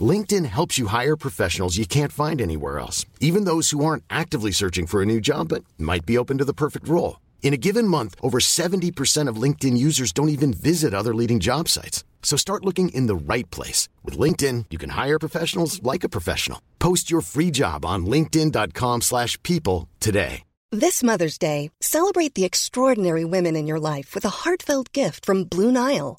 LinkedIn helps you hire professionals you can't find anywhere else, even those who aren't actively searching for a new job but might be open to the perfect role. In a given month, over 70% of LinkedIn users don't even visit other leading job sites. So start looking in the right place. With LinkedIn, you can hire professionals like a professional. Post your free job on linkedin.com slash people today. This Mother's Day, celebrate the extraordinary women in your life with a heartfelt gift from Blue Nile.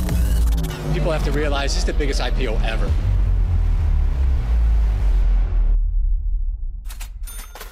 People have to realize this is the biggest IPO ever.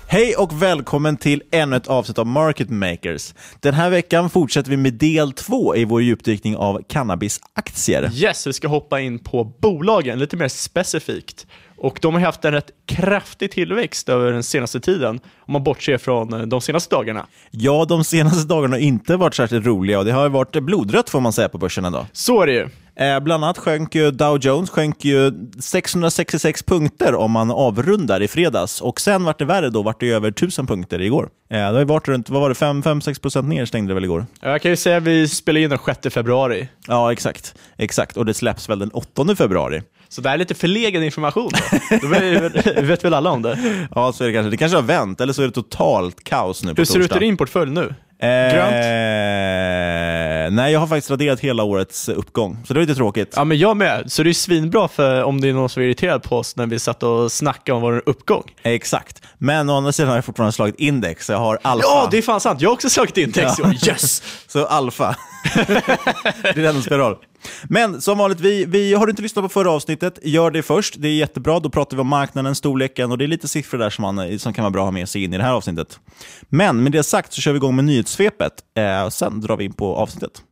Hej och välkommen till ännu ett avsnitt av Market Makers. Den här veckan fortsätter vi med del två i vår djupdykning av cannabisaktier. Yes, vi ska hoppa in på bolagen lite mer specifikt. Och de har haft en rätt kraftig tillväxt över den senaste tiden, om man bortser från eh, de senaste dagarna. Ja, de senaste dagarna har inte varit särskilt roliga och det har varit blodrött får man säga på börsen ändå. Så är det ju. Eh, bland annat sjönk ju Dow Jones sjönk ju 666 punkter om man avrundar i fredags. Och sen vart det värre då, vart det över 1000 punkter igår. Eh, det har ju varit runt, vad var det, 5-6 procent ner stängde det väl igår? Jag kan ju säga att vi spelar in den 6 februari. Ja, exakt. Exakt, och det släpps väl den 8 februari. Så det är lite förlegad information. Då vet väl alla om det. Ja, så är det kanske. Det kanske har vänt, eller så är det totalt kaos nu på Hur ser det ut torsdag. i din portfölj nu? Eh, Grönt? nej, jag har faktiskt raderat hela årets uppgång, så det är lite tråkigt. Ja, men jag med. Så det är svinbra för om det är någon som är irriterad på oss när vi satt och snackade om vår uppgång. Exakt. Men å andra sidan har jag fortfarande slagit index, så jag har alfa. Ja, det är fan sant. Jag har också slagit index år. Yes! Så alfa. det är det som spelar roll. Men som vanligt, vi, vi, har du inte lyssnat på förra avsnittet, gör det först. Det är jättebra. Då pratar vi om marknaden, storleken och det är lite siffror där som, man, som kan vara bra att ha med sig in i det här avsnittet. Men med det sagt så kör vi igång med nyhetssvepet eh, sen drar vi in på avsnittet.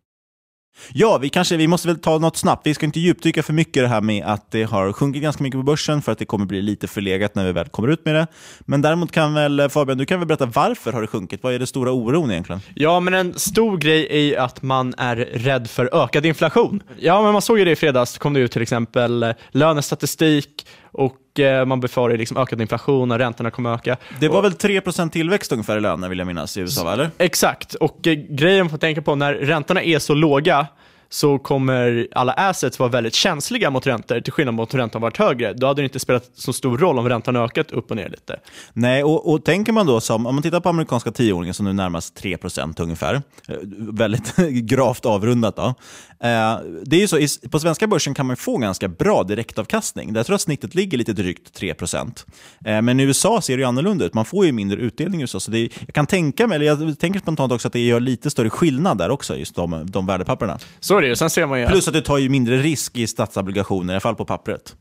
Ja, vi, kanske, vi måste väl ta något snabbt. Vi ska inte djupdyka för mycket i det här med att det har sjunkit ganska mycket på börsen för att det kommer bli lite förlegat när vi väl kommer ut med det. Men däremot kan väl Fabian, du kan väl berätta varför har det sjunkit? Vad är det stora oron egentligen? Ja, men en stor grej är ju att man är rädd för ökad inflation. Ja, men man såg ju det i fredags, det kom det ut till exempel lönestatistik och eh, man befarar liksom ökad inflation och räntorna kommer öka. Det var och, väl 3% tillväxt ungefär i löner vill jag minnas i USA, eller? Exakt, och eh, grejen man får tänka på när räntorna är så låga så kommer alla assets vara väldigt känsliga mot räntor, till skillnad mot om räntan varit högre. Då hade det inte spelat så stor roll om räntan ökat upp och ner lite. Nej, och, och tänker man då som, om man tittar på amerikanska tioåringen som nu närmast 3% ungefär, eh, väldigt gravt avrundat då. Eh, det är ju så, på svenska börsen kan man få ganska bra direktavkastning. Där tror jag att snittet ligger lite drygt 3%. Eh, men i USA ser det ju annorlunda ut, man får ju mindre utdelning i USA. Så det är, jag kan tänka mig, eller jag tänker spontant också att det gör lite större skillnad där också, just de, de värdepapperna. Så är det ju. Sen ser man ju Plus att du tar ju mindre risk i statsobligationer, i alla fall på pappret.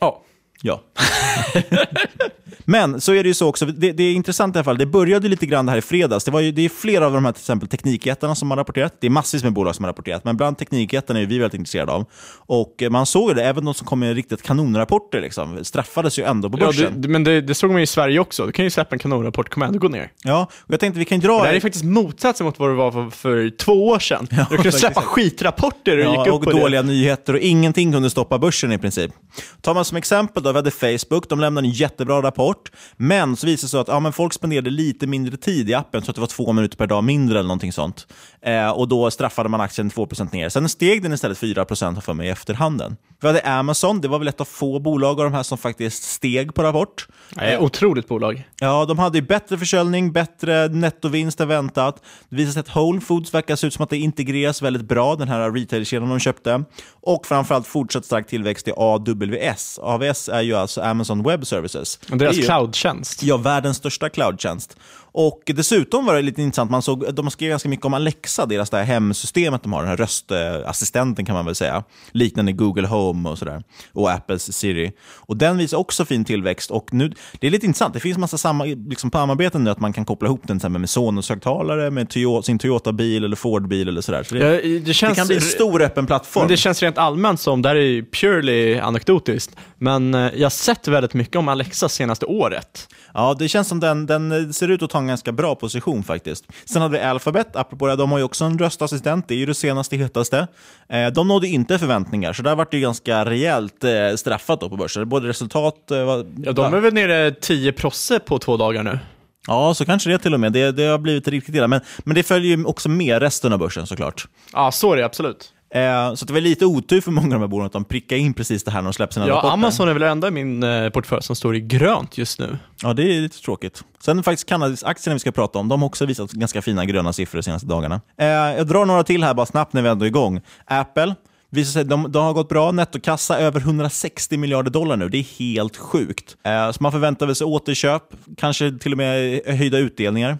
Ja. Ja. Men så är det ju så också, det, det är intressant i alla fall, det började lite grann det här i fredags. Det, var ju, det är flera av de här till exempel teknikjättarna som har rapporterat. Det är massvis med bolag som har rapporterat, men bland teknikjättarna är vi väldigt intresserade av. Och eh, man såg det, även de som kom med riktigt kanonrapporter liksom, straffades ju ändå på Ja, börsen. det, men det, det såg man ju i Sverige också. Du kan ju släppa en kanonrapport, kommer ändå gå ner. Ja, och jag tänkte vi kan dra... Det här är faktiskt motsatsen mot vad det var för, för två år sedan. du kunde släppa skitrapporter och Ja, gick upp och dåliga nyheter och ingenting kunde stoppa börsen i princip. Tar man som exempel då, vi hade Facebook, de lämnade en jättebra rapport, men så visade det sig att ja, men folk spenderade lite mindre tid i appen, så att det var två minuter per dag mindre eller någonting sånt. Eh, och då straffade man aktien 2% ner. Sen steg den istället 4% för mig i efterhanden. Vi hade Amazon, det var väl ett av få bolag av de här som faktiskt steg på rapport. Nej, otroligt bolag. Ja, de hade ju bättre försäljning, bättre nettovinst än väntat. Det visade sig att Whole Foods verkar se ut som att det integreras väldigt bra, den här retailkedjan de köpte. Och framförallt fortsatt stark tillväxt i AWS. AWS är ju alltså Amazon Web Services. Och deras ju- cloudtjänst. Ja, världens största cloudtjänst. Och dessutom var det lite intressant, man såg, de skrev ganska mycket om Alexa, deras det här hemsystemet de har, den här röstassistenten kan man väl säga, liknande Google Home och sådär, och Apples Siri. Och den visar också fin tillväxt. Och nu, det är lite intressant, det finns massa samma, liksom samarbeten nu, att man kan koppla ihop den med Sonos-högtalare, med Toyota, sin Toyota-bil eller Ford-bil eller sådär. Så det, Ja, det, känns, det kan bli en stor öppen plattform. Men det känns rent allmänt som, det här är purely anekdotiskt, men eh, jag har sett väldigt mycket om Alexa senaste året. Ja, det känns som den, den ser ut att ta en ganska bra position faktiskt. Sen hade vi Alphabet, apropå det, de har ju också en röstassistent, det är ju det senaste hetaste. Eh, de nådde inte förväntningar, så där vart det ju ganska rejält eh, straffat då på börsen. Både resultat... Eh, Ja, de är väl nere 10 prosse på två dagar nu. Ja, så kanske det till och med. Det, det har blivit riktigt illa. Men, men det följer ju också med resten av börsen såklart. Ja, så är det absolut. Eh, så det var lite otur för många av de här bolagen att de prickade in precis det här när de släppte sina Ja, rapporter. Amazon är väl det enda i min eh, portfölj som står i grönt just nu. Ja, det är lite tråkigt. Sen faktiskt Cannabis-aktierna vi ska prata om, de har också visat ganska fina gröna siffror de senaste dagarna. Eh, jag drar några till här bara snabbt när vi ändå är igång. Apple, visar sig, de, de har gått bra. Nettokassa över 160 miljarder dollar nu. Det är helt sjukt. Eh, så man förväntar sig återköp, kanske till och med höjda utdelningar.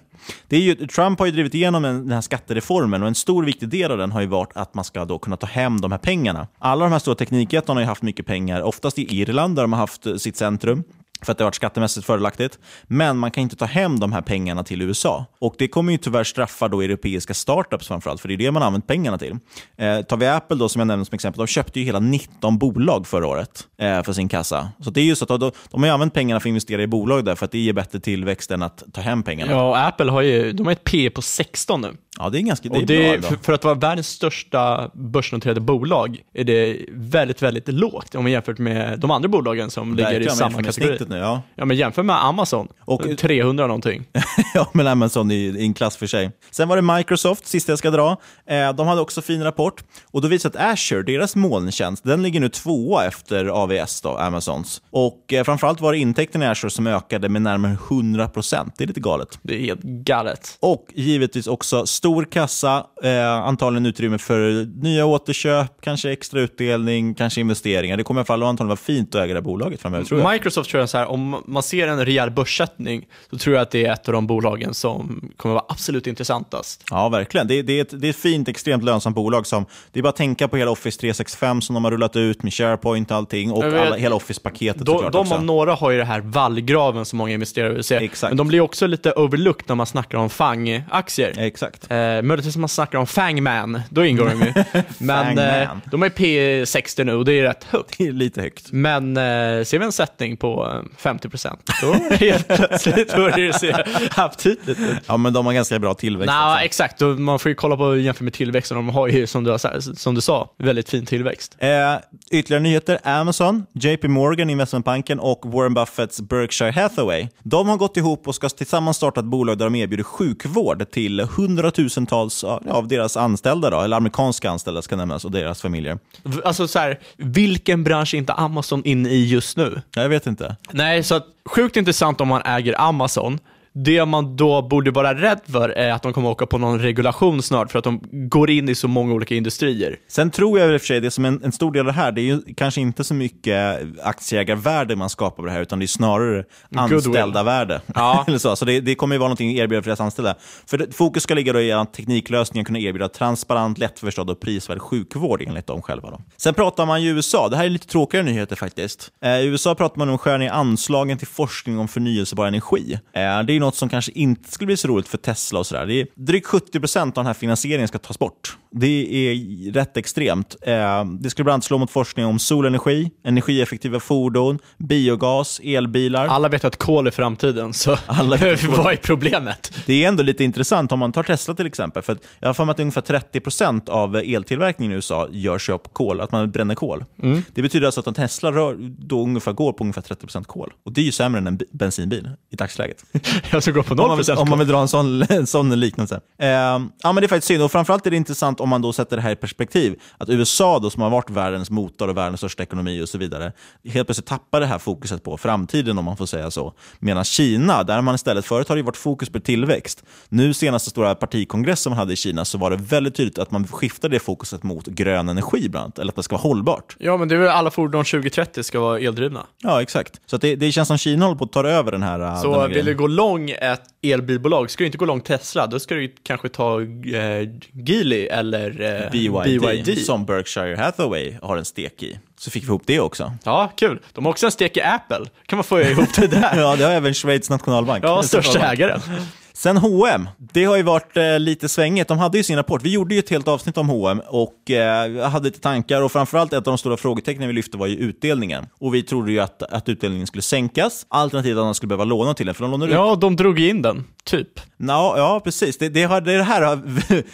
Det är ju, Trump har ju drivit igenom den den här skattereformen och en stor viktig del av den har ju varit att man ska då kunna ta hem de här pengarna. Alla de här stora teknikjättarna har ju haft mycket pengar, oftast i Irland där de har haft sitt centrum för att det har varit skattemässigt fördelaktigt. Men man kan inte ta hem de här pengarna till USA. Och Det kommer ju tyvärr straffa då europeiska startups framförallt, för det är det man har använt pengarna till. Eh, tar vi Apple då, som jag nämnde som exempel, de köpte ju hela 19 bolag förra året eh, för sin kassa. Så det är ju så att de, de har ju använt pengarna för att investera i bolag där, för att det ger bättre tillväxt än att ta hem pengarna. Ja, och Apple har ju, de har ett P på 16 nu. Ja, det är ganska det är det, bra för, för att vara världens största börsnoterade bolag är det väldigt, väldigt lågt om man jämfört med de andra bolagen som ligger i Verkligen, samma kategori. nu, ja. Ja, men jämför med Amazon, Och- 300 någonting. ja, men Amazon är en klass för sig. Sen var det Microsoft, sista jag ska dra. Eh, de hade också fin rapport. Och då visade att Azure, deras molntjänst, den ligger nu tvåa efter AVS, då, Amazons. Och eh, framförallt var det intäkterna i Azure som ökade med närmare 100 procent. Det är lite galet. Det är helt galet. Och givetvis också stor kassa, eh, antagligen utrymme för nya återköp, kanske extra utdelning, kanske investeringar. Det kommer i alla fall antagligen vara fint att äga det här bolaget framöver, tror jag. Microsoft tror jag så här, om man ser en rejäl börssättning så tror jag att det är ett av de bolagen som kommer vara absolut intressantast. Ja, verkligen. Det, det, är ett, det är ett fint, extremt lönsamt bolag. som Det är bara att tänka på hela Office 365 som de har rullat ut med SharePoint och allting och vet- alla, hela Office-paketet De, de om några har ju det här vallgraven som många investerare vill se. Exakt. Men de blir också lite overlooked när man snackar om FANG-aktier. Exakt. Eh, möjligtvis om man snackar om Fangman, då ingår de ju. Men eh, de är P60 nu och det är rätt högt. Det är lite högt. Men eh, ser vi en sättning på eh, 50% då helt plötsligt börjar det se aptitligt ut. Ja, men de har ganska bra tillväxt. Nah, exakt, och man får ju kolla på jämför med tillväxten. De har ju, som du, har, som du sa, väldigt fin tillväxt. Eh, ytterligare nyheter. Amazon, JP Morgan, investmentbanken och Warren Buffetts Berkshire Hathaway. De har gått ihop och ska tillsammans starta ett bolag där de erbjuder sjukvård till 100 000 tusentals av deras anställda, då, eller amerikanska anställda ska nämnas, och deras familjer. Alltså så här, vilken bransch är inte Amazon inne i just nu? Jag vet inte. Nej, så att, sjukt intressant om man äger Amazon, det man då borde vara rädd för är att de kommer åka på någon regulation snart för att de går in i så många olika industrier. Sen tror jag i och för sig, det som en, en stor del av det här, det är ju kanske inte så mycket aktieägarvärde man skapar på det här, utan det är snarare anställda värde. Ja. Eller så så det, det kommer ju vara någonting att erbjuda för deras anställda. För det, fokus ska ligga då i att tekniklösningen kunna erbjuda transparent, lättförstådd och prisvärd sjukvård enligt dem själva. Då. Sen pratar man ju USA, det här är lite tråkigare nyheter faktiskt. Eh, I USA pratar man om att skära ner anslagen till forskning om förnyelsebar energi. Eh, det är något som kanske inte skulle bli så roligt för Tesla och sådär. Drygt 70 procent av den här finansieringen ska tas bort. Det är rätt extremt. Eh, det skulle bland annat slå mot forskning om solenergi, energieffektiva fordon, biogas, elbilar. Alla vet att kol är framtiden, så Alla vet vad är problemet? Det är ändå lite intressant om man tar Tesla till exempel. För jag har för mig att ungefär 30 procent av eltillverkningen i USA görs på kol, att man bränner kol. Mm. Det betyder alltså att en Tesla rör, då ungefär går på ungefär 30 procent kol. Och det är ju sämre än en bi- bensinbil i dagsläget. Jag ska gå på Om man, 0% vill, om man vill dra en sån, en sån liknelse. Eh, ja, men det är faktiskt synd. Och framförallt är det intressant om man då sätter det här i perspektiv. Att USA, då, som har varit världens motor och världens största ekonomi och så vidare, helt plötsligt tappar det här fokuset på framtiden, om man får säga så. Medan Kina, där man istället, förut har det varit fokus på tillväxt. Nu senaste stora partikongress som man hade i Kina, så var det väldigt tydligt att man skiftade det fokuset mot grön energi, bland annat. Eller att det ska vara hållbart. Ja, men det är väl alla fordon 2030 ska vara eldrivna. Ja, exakt. Så det, det känns som Kina håller på att ta över den här, den Så här vill du gå lång ett elbilbolag, ska du inte gå lång Tesla, då ska du kanske ta eh, Geely eller eh, BYD, som Berkshire Hathaway har en stek i. Så fick vi ihop det också. Ja, kul. De har också en stek i Apple. Kan man få ihop det där? ja, det har även Schweiz nationalbank. Ja, största ägaren. Sen H&M, det har ju varit eh, lite svängigt. De hade ju sin rapport. Vi gjorde ju ett helt avsnitt om H&M och eh, hade lite tankar och framförallt ett av de stora frågetecknen vi lyfte var ju utdelningen. Och vi trodde ju att, att utdelningen skulle sänkas, alternativt att de skulle behöva låna till den, för de lånar ut Ja, de drog in den, typ. Ja, ja precis. Det, det, har, det, här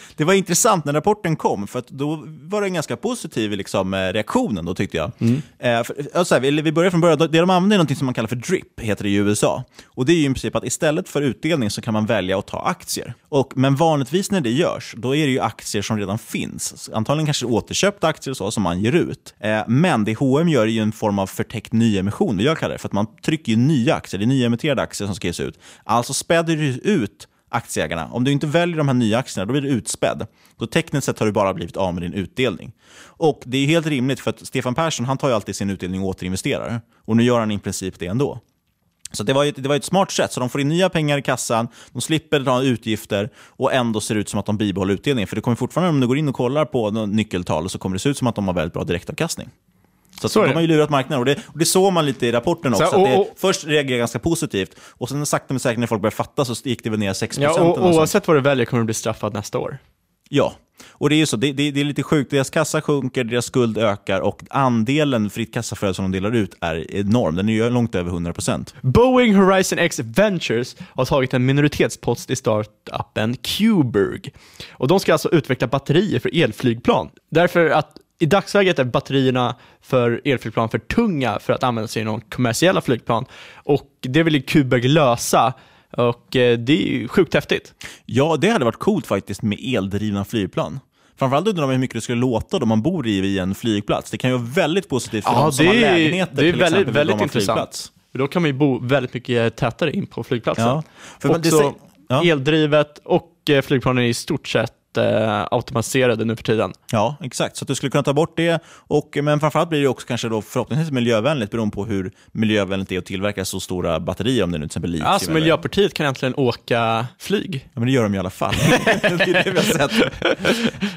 det var intressant när rapporten kom, för att då var det en ganska positiv liksom, eh, reaktionen, då, tyckte jag. Eh, för, alltså, vi, vi börjar från början. Det de använder är något som man kallar för DRIP, heter det i USA. Och Det är ju i princip att istället för utdelning så kan man välja att ta aktier. Och, men vanligtvis när det görs, då är det ju aktier som redan finns. Antagligen kanske återköpta aktier och så, som man ger ut. Eh, men det H&M gör är ju en form av förtäckt nyemission, vad jag kallar det. För att man trycker ju nya aktier, det är nyemitterade aktier som ska ges ut. Alltså späder du ut aktieägarna. Om du inte väljer de här nya aktierna, då blir du utspädd. Så tekniskt sett har du bara blivit av med din utdelning. Och det är helt rimligt, för att Stefan Persson han tar ju alltid sin utdelning och återinvesterar. Och nu gör han i princip det ändå. Så det var, ju, det var ett smart sätt, så de får in nya pengar i kassan, de slipper dra utgifter och ändå ser det ut som att de bibehåller utdelningen. För det kommer fortfarande, om du går in och kollar på nyckeltal, så kommer det se ut som att de har väldigt bra direktavkastning. Så, Så de har ju lurat marknaden och det, och det såg man lite i rapporten Så, också. och- att det, och- först reagerade ganska positivt och sen sakta men säkert när folk började fatta så gick det väl ner 6 Ja, procent. och, oavsett vad du väljer kommer du bli straffad nästa år. Ja, och det är ju så. Det, det, det är lite sjukt. Deras kassa sjunker, deras skuld ökar och andelen fritt kassaflöde som de delar ut är enorm. Den är ju långt över 100%. Boeing Horizon X Ventures har tagit en minoritetspost i startupen Qberg. Och de ska alltså utveckla batterier för elflygplan. Därför att i dagsläget är batterierna för elflygplan för tunga för att användas i någon kommersiella flygplan. Och det vill ju Cuberg lösa. Och eh, det är ju sjukt häftigt. Ja, det hade varit coolt faktiskt med eldrivna flygplan. Framförallt undrar man hur mycket det skulle låta då man bor i en flygplats. Det kan ju vara väldigt positivt för de som har lägenheter det är till väldigt, exempel väldigt intressant. flygplats. Då kan man ju bo väldigt mycket tätare in på flygplatsen. Ja, för det Också säger- ja. eldrivet och eh, flygplanen är i stort sett eh, automatiserade nu för tiden. Ja, exakt. Så att du skulle kunna ta bort det. Och, men framförallt blir det också kanske då förhoppningsvis miljövänligt beroende på hur miljövänligt det är att tillverka så stora batterier om det nu till exempel litium. Alltså eller- Miljöpartiet kan äntligen åka flyg. Ja, men det gör de i alla fall. det är det vi har sett.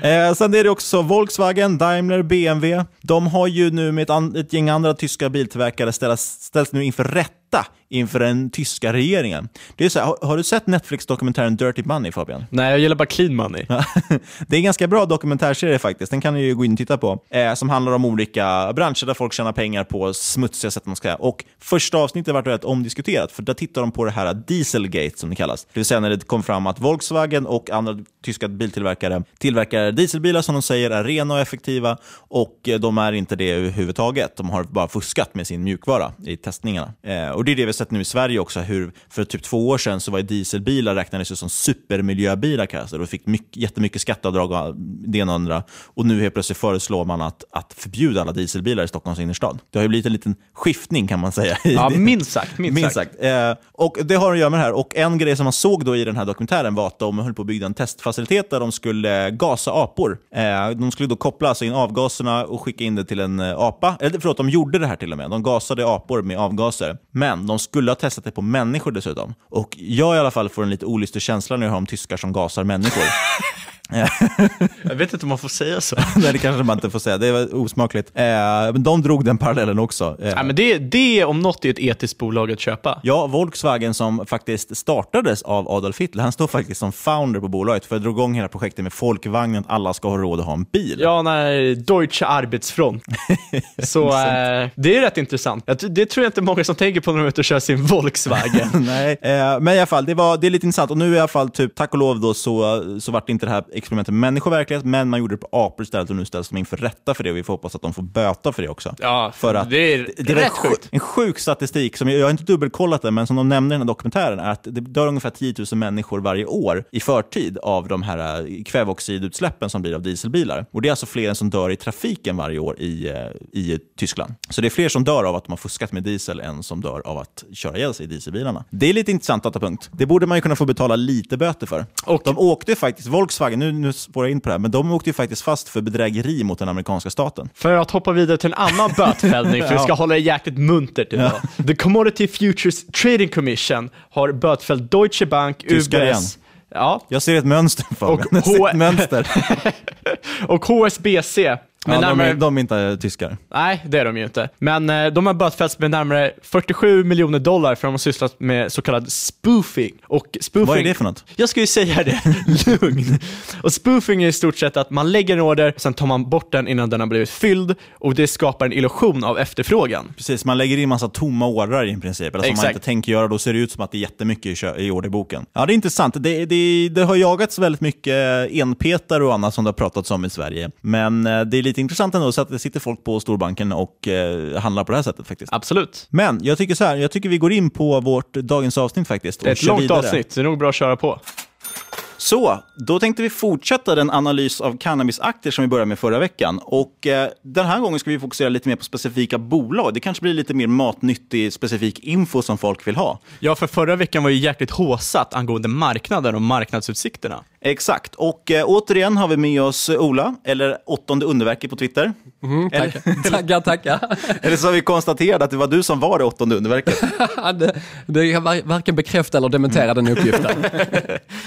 Eh, sen är det också Volkswagen, Daimler, BMW. De har ju nu med ett, ett gäng andra tyska biltillverkare ställs, ställs nu inför rätta inför den tyska regeringen. Det är så här, har, har du sett Netflix-dokumentären Dirty Money, Fabian? Nej, jag gillar bara clean money. det är en ganska bra dokumentärserie faktiskt. Den kan ni ju gå in och titta på. Eh, som handlar om olika branscher där folk tjänar pengar på smutsiga sätt. Man ska säga. Och första avsnittet var rätt omdiskuterat, för där tittar de på det här Dieselgate som det kallas. Det vill säga när det kom fram att Volkswagen och andra tyska biltillverkare tillverkar dieselbilar som de säger är rena och effektiva och eh, de är inte det överhuvudtaget. De har bara fuskat med sin mjukvara i testningarna. Eh, och det är det vi sett nu i Sverige också hur för typ två år sedan så var dieselbilar räknades ju som supermiljöbilar kallas det, och fick mycket, jättemycket skatteavdrag och det ena och andra. Och nu helt plötsligt föreslår man att, att förbjuda alla dieselbilar i Stockholms innerstad. Det har ju blivit en liten skiftning kan man säga. Ja, minst sagt. Minst, Minst sagt. sagt. Eh, och det har att göra med det här. Och en grej som man såg då i den här dokumentären var att de höll på att bygga en testfacilitet där de skulle gasa apor. Eh, de skulle då koppla alltså in avgaserna och skicka in det till en eh, apa. Eller förlåt, de gjorde det här till och med. De gasade apor med avgaser. Men de skulle ha testat det på människor dessutom. Och jag i alla fall får en lite olustig känsla när jag hör om tyskar som gasar människor. Jag vet inte om man får säga så. Nej, det kanske man inte får säga. Det var osmakligt. Eh, men de drog den parallellen också. Eh, Ja, men det, det om något är ett etiskt bolag att köpa. Ja, Volkswagen som faktiskt startades av Adolf Hitler, han står faktiskt som founder på bolaget för att dra igång hela projektet med folkvagnen, att alla ska ha råd att ha en bil. Ja, när Deutsche Arbetsfront. Så eh, det är rätt intressant. Det tror jag inte många som tänker på när de är ute och kör sin Volkswagen. Nej, eh, men i alla fall, det, var, det är lite intressant. Och nu i alla fall, typ, tack och lov, då, så, så vart inte det här experimentet med människoverklighet, men man gjorde det på apor istället och nu ställs de inför rätta för det och vi får hoppas att de får böta för det också. Ja, för att det är det var rätt sjukt. en sjuk statistik, som jag, jag har inte dubbelkollat den, men som de nämnde i den här dokumentären, är att det dör ungefär 10 000 människor varje år i förtid av de här eh, kväveoxidutsläppen som blir av dieselbilar. Och det är alltså fler än som dör i trafiken varje år i, eh, i Tyskland. Så det är fler som dör av att de har fuskat med diesel än som dör av att köra ihjäl sig i dieselbilarna. Det är lite intressant datapunkt. Det borde man ju kunna få betala lite böter för. Och- de åkte faktiskt, Volkswagen, nu, nu spårar jag in på det här, men de åkte ju faktiskt fast för bedrägeri mot den amerikanska staten. För att hoppa vidare till en annan bötfällning, för vi ska Ja. hålla det jäkligt muntert idag. The Commodity Futures Trading Commission har bötfällt Deutsche Bank, Tyskar UBS, igen. Ja, Jag ser ett mönster Och Fabian. Ser H- mönster. och HSBC. Men ja, de, närmare, är, de är inte tyskar. Nej, det är de ju inte. Men eh, de har bötfällts med närmare 47 miljoner dollar för att de har sysslat med så kallad spoofing. Och spoofing Vad är det för något? Jag ska ju säga det, lugn. Och spoofing är i stort sett att man lägger en order, sen tar man bort den innan den har blivit fylld och det skapar en illusion av efterfrågan. Precis, man lägger in massa tomma ordrar i princip, eller som man inte tänker göra, då ser det ut som att det är jättemycket i orderboken. Ja, det är intressant. Det, det, det har jagats väldigt mycket enpetare och annat som det har pratats om i Sverige. Men eh, det är lite intressant ändå, så att det sitter folk på storbanken och eh, handlar på det här sättet faktiskt. Absolut. Men jag tycker så här, jag tycker vi går in på vårt dagens avsnitt faktiskt. Det är ett långt vidare. avsnitt, det är nog bra att köra på. Så, då tänkte vi fortsätta den analys av cannabisaktier som vi började med förra veckan. Och eh, Den här gången ska vi fokusera lite mer på specifika bolag. Det kanske blir lite mer matnyttig, specifik info som folk vill ha. Ja, för förra veckan var ju jäkligt håsat angående marknaden och marknadsutsikterna. Exakt. Och eh, återigen har vi med oss Ola, eller åttonde underverket på Twitter. Tackar, tackar. tackar. Eller så har vi konstaterat att det var du som var det åttonde underverket. det, det kan var- varken bekräfta eller dementera den uppgiften.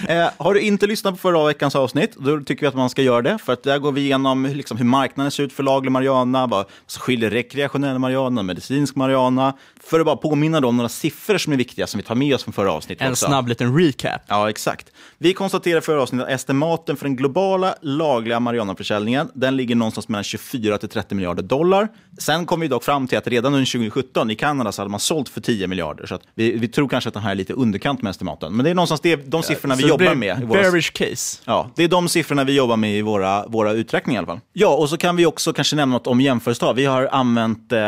Eh, har du inte lyssnat på förra veckans avsnitt, då tycker vi att man ska göra det. För att där går vi igenom liksom, hur marknaden ser ut för laglig marijuana, vad som skiljer rekreationell marijuana, medicinsk marijuana. För att bara påminna om några siffror som är viktiga som vi tar med oss från förra avsnittet En också. snabb liten recap. Ja, exakt. Vi konstaterade i förra avsnittet att estimaten för den globala lagliga marijuanaförsäljningen, den ligger någonstans mellan 24 till 30 miljarder dollar. Sen kom vi dock fram till att redan under 2017 i Kanada så hade man sålt för 10 miljarder. Så vi, vi tror kanske att den här är lite underkant med estimaten. Men det är någonstans det, de siffrorna vi Så det jobbar med. i våra- Bearish case. Ja, det är de siffrorna vi jobbar med i våra, våra uträkningar i alla fall. Ja, och så kan vi också kanske nämna något om jämförelsetal. Vi har använt... Eh,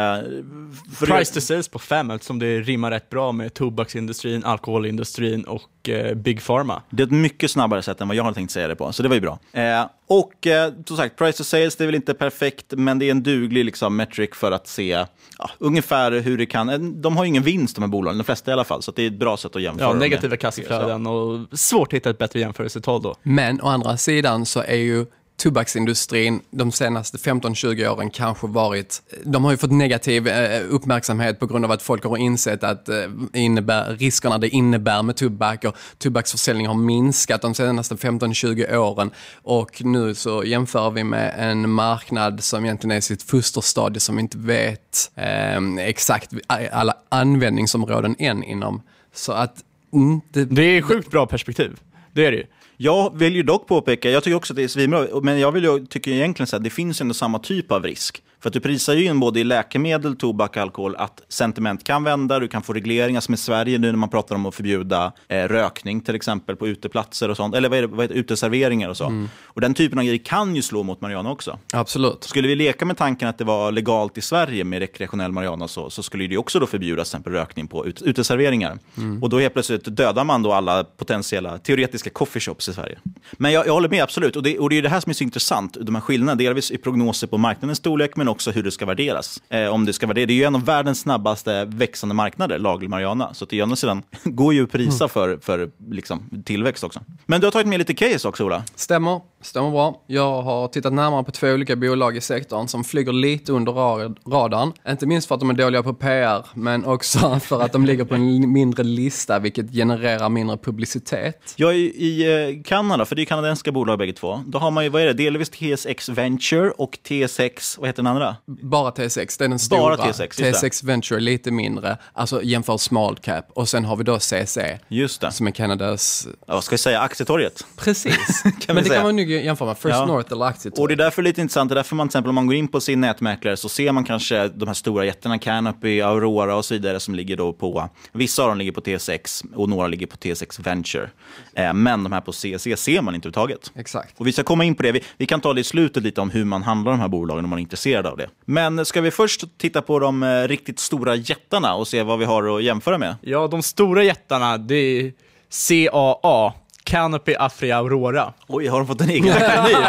Price to sales på 5 eftersom det rimmar rätt bra med tobaksindustrin, alkoholindustrin och eh, Big Pharma. Det är ett mycket snabbare sätt än vad jag hade tänkt säga det på, så det var ju bra. Eh, och eh, som sagt, price to sales, det är väl inte perfekt, men det är en duglig liksom, metric för att se ja, ungefär hur det kan... eh, De har ju ingen vinst de här bolagen, de flesta i alla fall, så det är ett bra sätt att jämföra Ja, negativa kassaflöden och svårt att hitta ett bättre jämförelsetal då. Men å andra sidan så är ju tobaksindustrin de senaste 15-20 åren kanske varit, de har ju fått negativ eh, uppmärksamhet på grund av att folk har insett att eh, innebär, riskerna det innebär med tobak och tobaksförsäljning har minskat de senaste 15-20 åren och nu så jämför vi med en marknad som egentligen är i sitt fosterstadie som vi inte vet eh, exakt alla användningsområden än inom. Så att mm, det, Det är sjukt bra perspektiv. Det är det ju. Jag vill ju dock påpeka, jag tycker också att det är svinbra, men jag vill ju, tycker egentligen så att det finns ändå samma typ av risk. För att du prisar ju in både i läkemedel, tobak och alkohol att sentiment kan vända, du kan få regleringar som i Sverige nu när man pratar om att förbjuda eh, rökning till exempel på uteplatser och sånt, eller vad är det, vad det, uteserveringar och så. Mm. Och den typen av grejer kan ju slå mot marijuana också. Absolut. Skulle vi leka med tanken att det var legalt i Sverige med rekreationell marijuana så, så skulle det också då förbjudas till exempel rökning på ut, uteserveringar. Mm. Och då helt plötsligt dödar man då alla potentiella teoretiska coffeeshops i Sverige. Men jag, jag håller med absolut, och det, och det är det här som är så intressant, de här skillnaderna, delvis i prognoser på marknadens storlek men också hur det ska värderas. Eh, om det ska värderas. Det är ju en av världens snabbaste växande marknader, laglig marijuana. Så till andra sidan går ju att prisa Mm. för, för liksom, tillväxt också. Men du har tagit med lite case också Ola. Stämmer, stämmer bra. Jag har tittat närmare på två olika bolag i sektorn som flyger lite under ra- radarn. Inte minst för att de är dåliga på PR, men också för att de ligger på en mindre lista, vilket genererar mindre publicitet. Jag är i eh, Kanada, för det är kanadensiska bolag bägge två. Då har man ju, vad är det, delvis TSX Venture och TSX, vad heter den andra? Bara TSX, det är den stora. Bara TSX. TSX Venture lite mindre, alltså jämför small cap. Och sen har vi då CC, Just det. som är Kanadas... Ja, vad ska jag säga, aktietorget. Precis. kan men det säga. kan man nog jämföra med First North eller Aktietorget. Och det är därför lite intressant, det är därför man till exempel om man går in på sin nätmäklare så ser man kanske de här stora jättarna, Canopy, Aurora och så vidare som ligger då på, vissa av dem ligger på TSX och några ligger på TSX Venture. Eh, men de här på CC ser man inte överhuvudtaget. Exakt. Och vi ska komma in på det, vi, vi kan ta det i slutet lite om hur man handlar de här bolagen om man är intresserad av det. Men ska vi först titta på de eh, riktigt stora jättarna och se vad vi har att jämföra med? Ja, de stora jättarna, det är CAA, Canopy Afria Aurora. Oj, har de fått en egen akronym?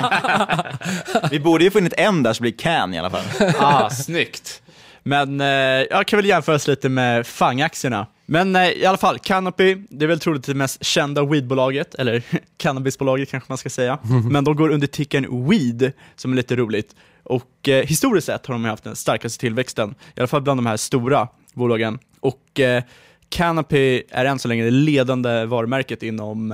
vi borde ju få in ett M där så blir CAN i alla fall. ah, snyggt. Men eh, jag kan väl jämföras lite med FANG-aktierna. Men eh, i alla fall, Canopy, det är väl troligt det mest kända weedbolaget, eller cannabisbolaget kanske man ska säga. Men de går under tickern Weed, som är lite roligt. Och eh, historiskt sett har de haft den starkaste tillväxten, i alla fall bland de här stora bolagen. Och eh, Canopy är än så länge det ledande varumärket inom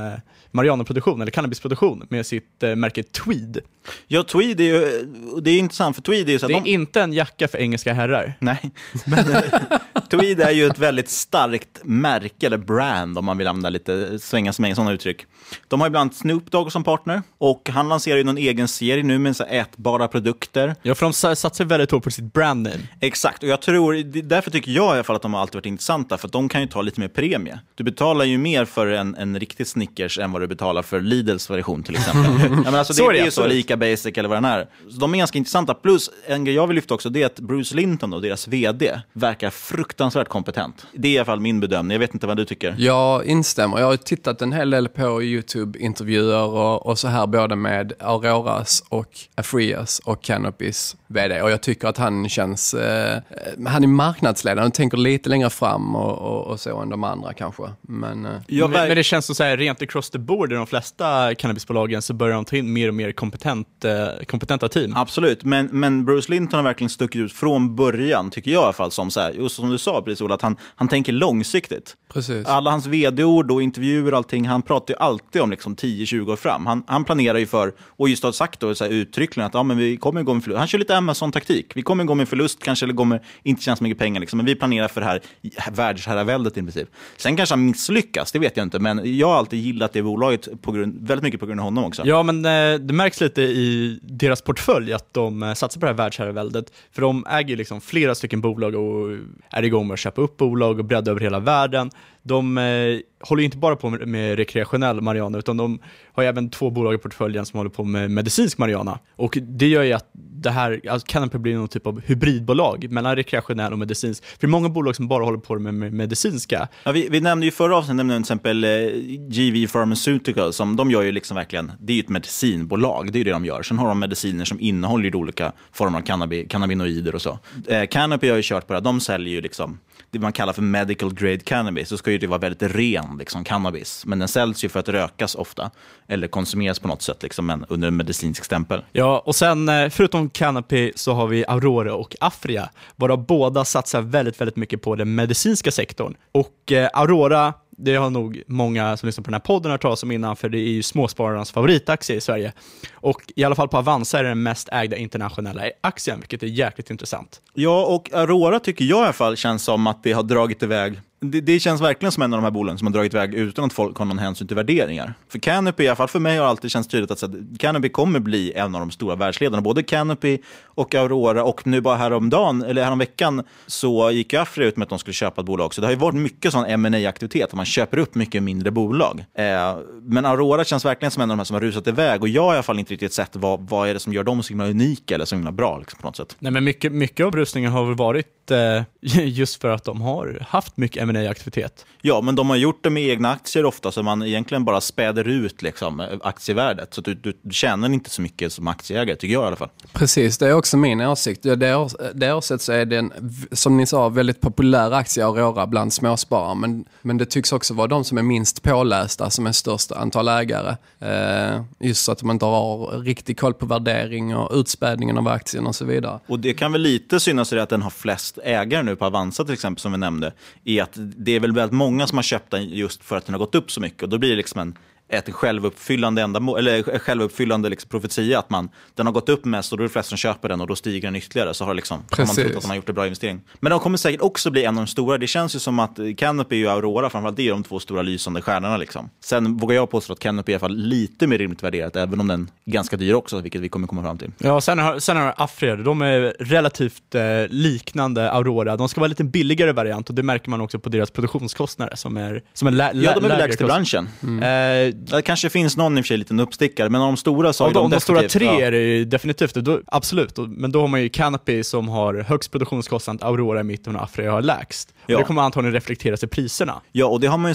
marijuanaproduktion, eller cannabisproduktion, med sitt eh, märke Tweed. Ja, Tweed är ju, det är intressant för Tweed är ju så att Det är de... inte en jacka för engelska herrar. Nej, men Tweed är ju ett väldigt starkt märke, eller brand om man vill använda lite, svänga med sådana uttryck. De har ibland Snoop Dogg som partner och han lanserar ju någon egen serie nu med så ätbara produkter. Ja, för de sa- satsar väldigt hårt på sitt brand name. Exakt, och jag tror, därför tycker jag i alla fall att de har alltid varit intressanta, för de kan ju ta lite mer premie. Du betalar ju mer för en, en riktig Snickers än vad du betalar för Lidls version till exempel. ja, men alltså, det, Så är det, det är ju så, lika basic eller vad den är. Så de är ganska intressanta. Plus, en grej jag vill lyfta också, det är att Bruce Linton, då, deras vd, verkar fruktansvärt kompetent. Det är i alla fall min bedömning, jag vet inte vad du tycker. Jag instämmer. Jag har tittat en hel del på YouTube-intervjuer och, och så här både med Auroras och Afrias och Canopys vd. Och jag tycker att han känns, eh, han är marknadsledande och tänker lite längre fram och, och, och så än de andra kanske. Men, eh, men, men det känns som så här, rent across the board i de flesta cannabisbolagen så börjar de ta in mer och mer kompetent, eh, kompetenta team. Absolut, men, men Bruce Linton har verkligen stuckit ut från början, tycker jag i alla fall, som, så här, just som du sa precis Ola, att han, han tänker långsiktigt. Precis. Alla hans vd-ord och intervjuer och allting, han pratar ju alltid om liksom 10-20 år fram. Han, han planerar ju för, och just har sagt då så här uttryckligen att ja, men vi kommer gå med förlust. Han kör lite Amazon-taktik. Vi kommer gå med förlust kanske, eller kommer inte tjäna så mycket pengar, liksom, men vi planerar för det här världsherraväldet i princip. Sen kanske han misslyckas, det vet jag inte, men jag har alltid gillat det bolaget på grund, väldigt mycket på grund av honom också. Ja, men eh, det märks lite i deras portfölj att de eh, satsar på det här världsherraväldet. För de äger liksom flera stycken bolag och är igång med att köpa upp bolag och bredda över hela världen. De eh, håller inte bara på med, med rekreationell marijuana, utan de har även två bolag i portföljen som håller på med medicinsk marijuana. Och det gör ju att det här, alltså Canopy blir någon typ av hybridbolag mellan rekreationell och medicinsk. För det är många bolag som bara håller på med, med medicinska. Ja, vi, vi nämnde ju förra avsnittet nämnde till exempel eh, GV Pharmaceutical. som de gör ju liksom verkligen, det är ju ett medicinbolag, det är ju det de gör. Sen har de mediciner som innehåller olika former av cannabi, cannabinoider och så. Eh, Canopy har ju kört på det, här. de säljer ju liksom det man kallar för medical grade cannabis, så ska ju det vara väldigt ren liksom, cannabis. Men den säljs ju för att rökas ofta, eller konsumeras på något sätt, liksom, men under en medicinsk stämpel. Ja, och sen eh, förutom Canopy så har vi Aurora och Afria, varav båda satsar väldigt, väldigt mycket på den medicinska sektorn. Och eh, Aurora, det har nog många som lyssnar på den här podden hört talas om innan, för det är ju småspararnas favoritaktie i Sverige. Och i alla fall på Avanza är det den mest ägda internationella aktien, vilket är jäkligt intressant. Ja, och Aurora tycker jag i alla fall känns som att det har dragit iväg det, det känns verkligen som en av de här bolagen som har dragit iväg utan att folk har någon hänsyn till värderingar. För Canopy, i alla fall för mig, har alltid känts tydligt att så, att Canopy kommer bli en av de stora världsledarna. Både Canopy och Aurora och nu bara häromdagen, eller häromveckan, så gick ju Afri ut med att de skulle köpa ett bolag också. Det har ju varit mycket sån ma aktivitet att man köper upp mycket mindre bolag. Eh, men Aurora känns verkligen som en av de här som har rusat iväg och jag har i alla fall inte riktigt sett vad, vad är det som gör dem så himla unika eller så himla bra liksom, på något sätt. Nej, men mycket, mycket av rusningen har väl varit eh, just för att de har haft mycket ma aktivitet Ja, men de har gjort det med egna aktier ofta, så man egentligen bara späder ut liksom, aktievärdet. Så du, du tjänar inte så mycket som aktieägare, tycker jag i alla fall. Precis, det är också min åsikt. Det, år, det året så är det en, som ni sa, väldigt populär aktie Aurora bland småsparare. Men, men det tycks också vara de som är minst pålästa som är störst antal ägare. Eh, just så att man inte har riktig koll på värdering och utspädningen av aktien och så vidare. Och det kan väl lite synas i det att den har flest ägare nu på Avanza till exempel, som vi nämnde. I att det är väl väldigt många som har köpt den just för att den har gått upp så mycket. Och då blir det liksom en ett självuppfyllande, ändamål, eller självuppfyllande liksom profetia. Att man, den har gått upp mest och då är det flest som köper den och då stiger den ytterligare. Så har, liksom, har man trott att de har gjort en bra investering. Men de kommer säkert också bli en av de stora. Det känns ju som att Canopy och Aurora, framförallt det är de två stora lysande stjärnorna. Liksom. Sen vågar jag påstå att Canopy är i alla fall lite mer rimligt värderat, även om den är ganska dyr också, vilket vi kommer komma fram till. Ja, sen har, sen har Afred, de är relativt eh, liknande Aurora. De ska vara lite billigare variant och det märker man också på deras produktionskostnader som är, som är lä Ja, de är lägst i branschen. Mm. Eh, det kanske finns någon i och för sig liten uppstickare, men av de stora så har de, de stora tre ja. är det definitivt, då, absolut. Men då har man ju Canopy som har högst produktionskostnad, Aurora i mitten och Afria har lägst. Ja. Det kommer antagligen reflekteras i priserna. Ja, och det har man ju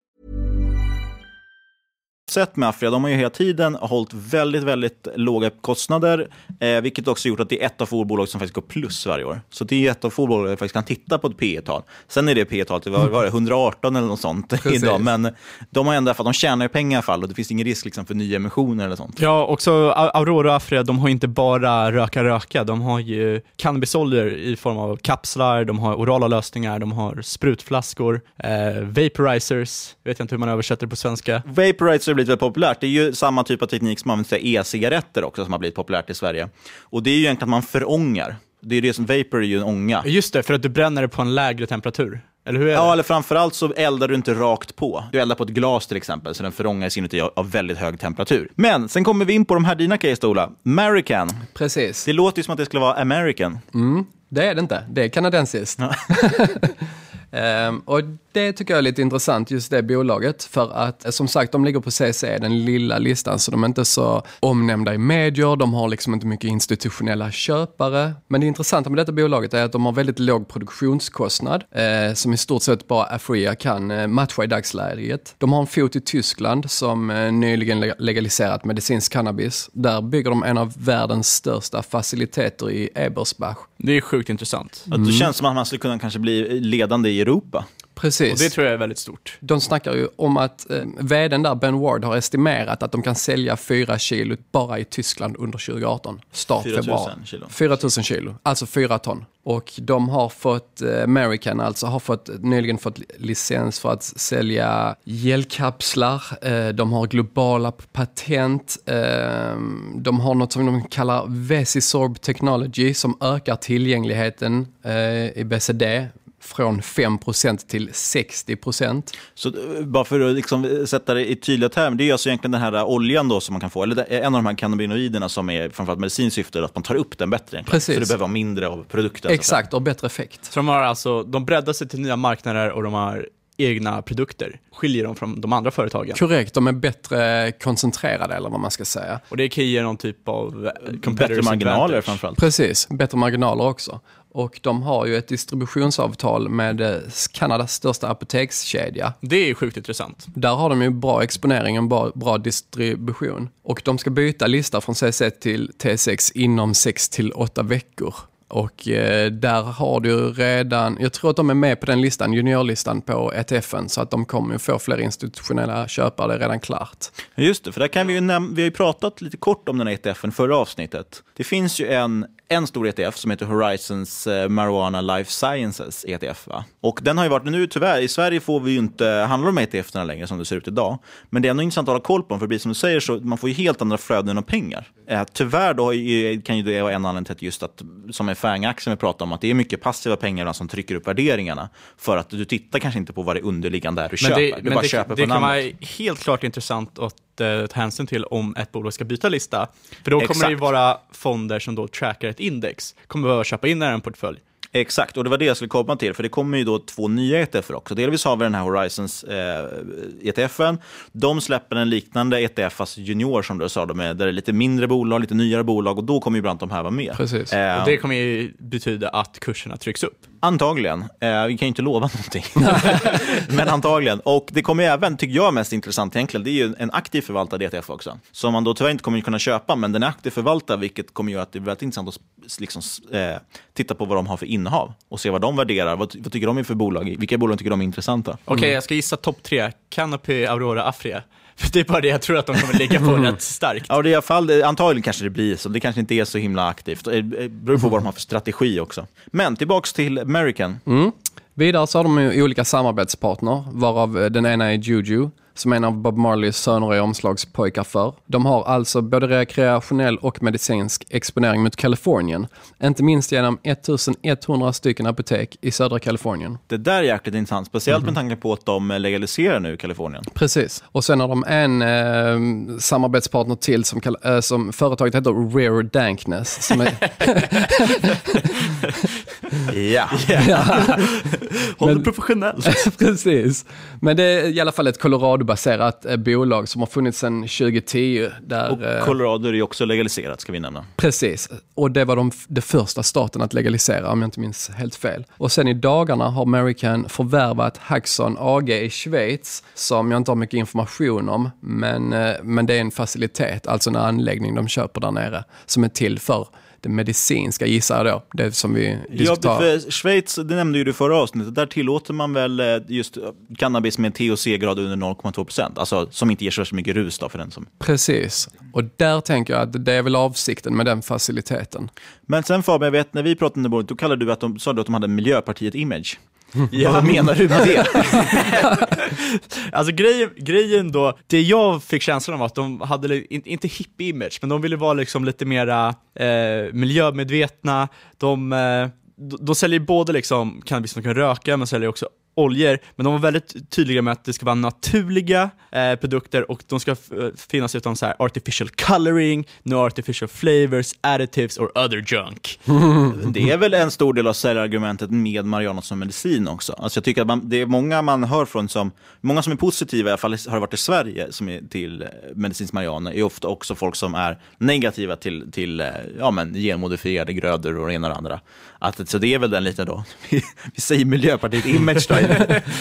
Sett med Afria, de har ju hela tiden hållit väldigt, väldigt låga kostnader, eh, vilket också gjort att det är ett av få bolag som faktiskt går plus varje år. Så det är ett av få bolag där faktiskt kan titta på ett P tal Sen är det P talet var, var 118 eller något sånt Precis. idag, men de har ändå, för de tjänar ju pengar i alla fall och det finns ingen risk liksom, för nya emissioner eller sånt. Ja, också Aurora och Afria, de har inte bara röka-röka, de har ju cannabisoljor i form av kapslar, de har orala lösningar, de har sprutflaskor, eh, vaporizers, vet jag inte hur man översätter det på svenska. Vaporizer blivit väldigt populärt. Det är ju samma typ av teknik som används till e-cigaretter också som har blivit populärt i Sverige. Och det är ju egentligen att man förångar Det är det som vapor är ju en ånga. Just det, för att du bränner det på en lägre temperatur. Eller hur är det? Ja, eller framförallt så eldar du inte rakt på. Du eldar på ett glas till exempel, så den förångas inuti av, väldigt hög temperatur. Men sen kommer vi in på de här dina case, Ola. American. Precis. Det låter ju som att det skulle vara American. Mm, det är det inte. Det är kanadensiskt. Ehm, och det tycker jag är lite intressant, just det bolaget. För att eh, som sagt, de ligger på CC, den lilla listan, så de är inte så omnämnda i medier. De har liksom inte mycket institutionella köpare. Men det intressanta med detta bolaget är att de har väldigt låg produktionskostnad, eh, som i stort sett bara Afria kan eh, matcha i dagsläget. De har en fot i Tyskland som eh, nyligen leg- legaliserat medicinsk cannabis. Där bygger de en av världens största faciliteter i Ebersbach. Det är sjukt intressant. Att Det känns som att man skulle kunna kanske bli ledande i Europa. Precis. Och det tror jag är väldigt stort. De snackar ju om att eh, vdn där, Ben Ward, har estimerat att de kan sälja 4 kilo bara i Tyskland under 2018. Start 4 000 februari. kilo. 4 000 kilo, alltså 4 ton. Och de har fått, eh, American alltså, har fått, nyligen fått licens för att sälja gelkapslar. Eh, de har globala patent. Eh, de har något som de kallar Vesisorb Technology som ökar tillgängligheten eh, i BCD från 5% till 60%. Så eh, bara för att liksom sätta det i tydliga termer, det är alltså egentligen den här eh, oljan då som man kan få, eller en av de här cannabinoiderna som är framförallt medicinskt syfte, att man tar upp den bättre. egentligen. Precis. Så det behöver vara mindre av produkten. Exakt, och bättre effekt. Så de har alltså, de breddar sig till nya marknader och de har egna produkter. Skiljer dem från de andra företagen. Korrekt, de är bättre koncentrerade eller vad man ska säga. Och det kan ge någon typ av eh, Bättre marginaler advantage. framförallt. Precis, bättre marginaler också. Och de har ju ett distributionsavtal med eh, Kanadas största apotekskedja. Det är sjukt intressant. Där har de ju bra exponering och bra, bra distribution. Och de ska byta lista från CC till T6 inom 6 till 8 veckor. Och eh, där har du redan, jag tror att de är med på den listan, juniorlistan på ETFen, så att de kommer få fler institutionella köpare, det är redan klart. Just det, för där kan vi, ju vi har ju pratat lite kort om den här ETFen förra avsnittet. Det finns ju en, en stor ETF som heter Horizons eh, Marijuana Life Sciences ETF. Va? Och den har ju varit, nu tyvärr, i Sverige får vi ju inte handla de ETFerna längre som det ser ut idag. Men det är ändå intressant att hålla koll på dem, för precis som du säger så man får ju helt andra flöden av pengar. Eh, tyvärr då kan ju det vara en anledning till att just att, som är FANG-aktien vi pratar om, att det är mycket passiva pengar som trycker upp värderingarna. För att du tittar kanske inte på vad det underliggande är du köper. det, du men bara det, köper det på kan namnet. vara helt klart intressant att eh, ta hänsyn till om ett bolag ska byta lista. För då kommer Exakt. det ju vara fonder som då trackar ett index. Kommer behöva köpa in i en portfölj. Exakt, och det var det jag skulle komma till, för det kommer ju då två nya ETFer också. Delvis har vi den här Horizons eh, ETFen. De släpper en liknande ETF, fast junior som du sa, de är, där det är lite mindre bolag, lite nyare bolag och då kommer ju bland de här vara med. Precis. Eh, Och det kommer ju betyda att kurserna trycks upp. Antagligen. Eh, vi kan ju inte lova någonting. Men antagligen. Och det kommer även, tycker jag är mest intressant egentligen, det är ju en aktiv förvaltad ETF också. Som man då tyvärr inte kommer kunna köpa, men den är aktiv förvaltad, vilket kommer göra att det är väldigt intressant att liksom, eh, titta på vad de har för innehav och se vad de värderar. Vad, vad tycker de är för bolag? Vilka bolag tycker de är intressanta? Okej, jag ska gissa topp tre. Canopy, Aurora, Afria. Det är bara det jag tror att de kommer ligga på rätt starkt. Ja, det är i alla fall, antagligen kanske det blir så. Det kanske inte är så himla aktivt. Det beror på vad de har för strategi också. Men tillbaks till American. Mm. Vidare så har de olika samarbetspartner, varav eh, den ena är Juju, som en av Bob Marleys söner är omslagspojkar för. De har alltså både rekreationell och medicinsk exponering mot Kalifornien, inte minst genom 1100 stycken apotek i södra Kalifornien. Det där är jäkligt intressant, speciellt med tanke på att de legaliserar nu Kalifornien. Precis. Och sen har de en eh, samarbetspartner till som, eh, som företaget heter Rare Dankness. Som är, Ja. Håll Men- det professionellt. Precis. Men det är i alla fall ett Colorado-baserat eh, bolag som har funnits sedan 2010. Där, Och eh, Colorado är ju också legaliserat, ska vi nämna. Precis, och det var de, det första staten att legalisera om jag inte minns helt fel. Och sen i dagarna har American förvärvat Haxon AG i Schweiz som jag inte har mycket information om, men, eh, men det är en facilitet, alltså en anläggning de köper där nere som är till för det medicinska gissar jag då, det som vi Ja, diskuterar. för Schweiz, det nämnde ju du förra avsnittet, där tillåter man väl eh, just cannabis med THC-grad under 0,2 procent, alltså som inte ger så mycket rus då för den som... Precis, och där tänker jag att det är väl avsikten med den faciliteten. Men sen Fabian, jag vet när vi pratade det bordet, då kallade du att de, sa du att de hade Miljöpartiet-image. Vad menar du med det? alltså grejen, grejen då, det jag fick känslan av att de hade, in- inte hippie-image, men de ville vara liksom lite mera eh, miljömedvetna. De, eh, de, de säljer både liksom cannabis man kan röka, men säljer också oljor, men de var väldigt tydliga med att det ska vara naturliga eh, produkter och de ska eh, finnas utan så här artificial coloring, no artificial flavors, additives or other junk. Det är väl en stor del av säljargumentet med marijuana som medicin också. Alltså jag tycker att man, det är många man hör från som, många som är positiva, i alla fall har det varit i Sverige, som är till eh, medicinsk marijuana, är ofta också folk som är negativa till, till eh, ja, men, genmodifierade grödor och det ena och det andra. Att, så det är väl den lite då, vi säger Miljöpartiet image då,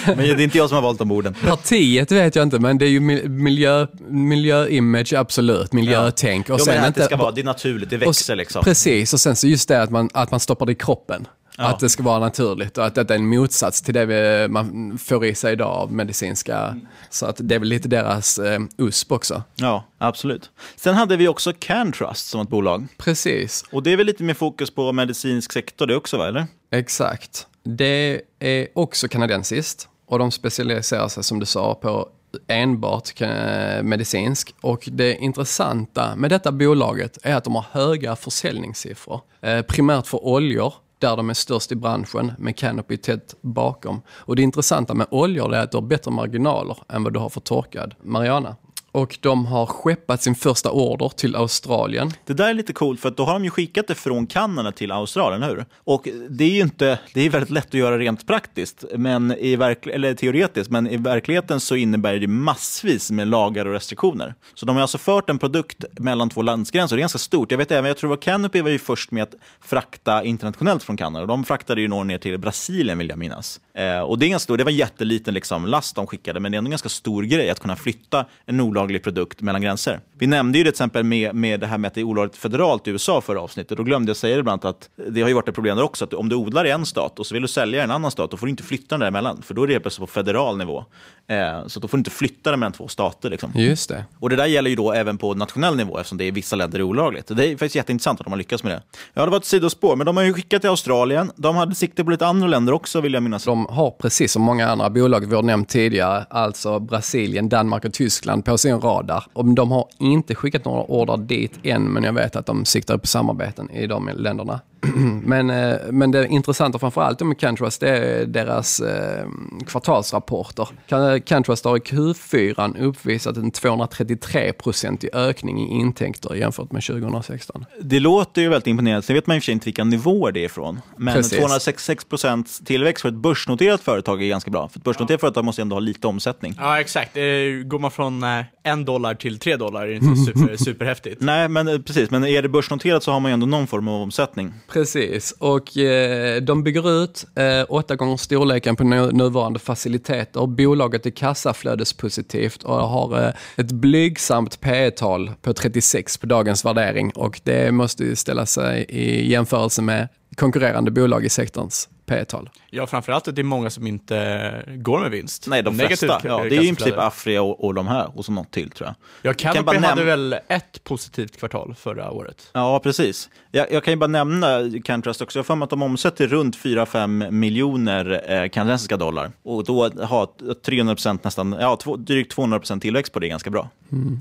men det är inte jag som har valt de orden. Partiet vet jag inte, men det är ju mi- miljö, miljöimage, absolut. Miljötänk. Jo, Och sen men att inte, det ska vara, det är naturligt, det och växer liksom. Precis, och sen så just det att man, att man stoppar det i kroppen. Ja. Att det ska vara naturligt och att det är en motsats till det vi, man får i sig idag av medicinska. Så att det är väl lite deras eh, USP också. Ja, absolut. Sen hade vi också CanTrust som ett bolag. Precis. Och det är väl lite mer fokus på medicinsk sektor det också, va? Eller? Exakt. Det är också kanadensiskt och de specialiserar sig som du sa på enbart eh, medicinsk. Och det intressanta med detta bolaget är att de har höga försäljningssiffror. Eh, primärt för oljor, där de är störst i branschen, med Canopy tätt bakom. Och det intressanta med oljor är att du har bättre marginaler än vad du har för torkad marijuana. Och de har skeppat sin första order till Australien. Det där är lite coolt för att då har de ju skickat det från Kanada till Australien, hur? Och det är ju inte, det är väldigt lätt att göra rent praktiskt, men i verk, eller teoretiskt, men i verkligheten så innebär det massvis med lagar och restriktioner. Så de har alltså fört en produkt mellan två landsgränser, det är ganska stort. Jag vet även, jag tror att Canopy var ju först med att frakta internationellt från Kanada. De fraktade ju några ner till Brasilien vill jag minnas. Eh, och det är ganska stor, det var en jätteliten liksom, last de skickade, men det är ändå en ganska stor grej att kunna flytta en olaglig produkt mellan gränser. Vi nämnde ju det till exempel med, med det här med att det är olagligt federalt i USA förra avsnittet. Då glömde jag säga det bland annat att det har ju varit ett problem där också, att om du odlar i en stat och så vill du sälja i en annan stat, då får du inte flytta den däremellan, för då är det helt plötsligt på federal nivå. Eh, så då får du inte flytta den mellan två stater. Liksom. Just det. Och det där gäller ju då även på nationell nivå eftersom det i vissa länder är olagligt. Det är faktiskt jätteintressant att de har lyckats med det. Ja, det var ett sidospår, men de har ju skickat till Australien. De hade sikte på lite andra länder också vill jag minnas. De har precis som många andra bolag vi har nämnt tidigare, alltså Brasilien, Danmark och Tyskland på sin radar. Och de har inte skickat några order dit än, men jag vet att de siktar upp samarbeten i de länderna. men, eh, men det intressanta framförallt med Cantrust det är deras eh, kvartalsrapporter. Can- Cantrust har i Q4 uppvisat en 233-procentig ökning i intäkter jämfört med 2016. Det låter ju väldigt imponerande. Sen vet man i och för sig inte vilka nivåer det är ifrån. Men Precis. 266 procents tillväxt för ett börsnoterat företag är ganska bra. För ett börsnoterat företag måste ändå ha lite omsättning. Ja, exakt. Eh, Går man från eh, en dollar till tre dollar är det inte super, superhäftigt. Nej, men eh, precis. Men är det börsnoterat så har man ju ändå någon form av omsättning. Precis, och eh, de bygger ut eh, åtta gånger storleken på nu, nuvarande faciliteter. Bolaget är kassaflödespositivt och har eh, ett blygsamt P tal på 36 på dagens värdering och det måste ju ställa sig i jämförelse med konkurrerande bolag i sektorns P tal. Ja, framförallt att det är många som inte går med vinst. Nej, de Negativt flesta. Ja, det är ju i princip. Afria och, och de här och så något till tror jag. Ja, kan Canopy bara hade väl ett positivt kvartal förra året. Ja, precis. Jag, jag kan ju bara nämna Cantrust också. Jag har för mig att de omsätter runt 4-5 miljoner eh, kanadensiska dollar. Och då ha 300% nästan, ja, två, drygt 200% tillväxt på det är ganska bra.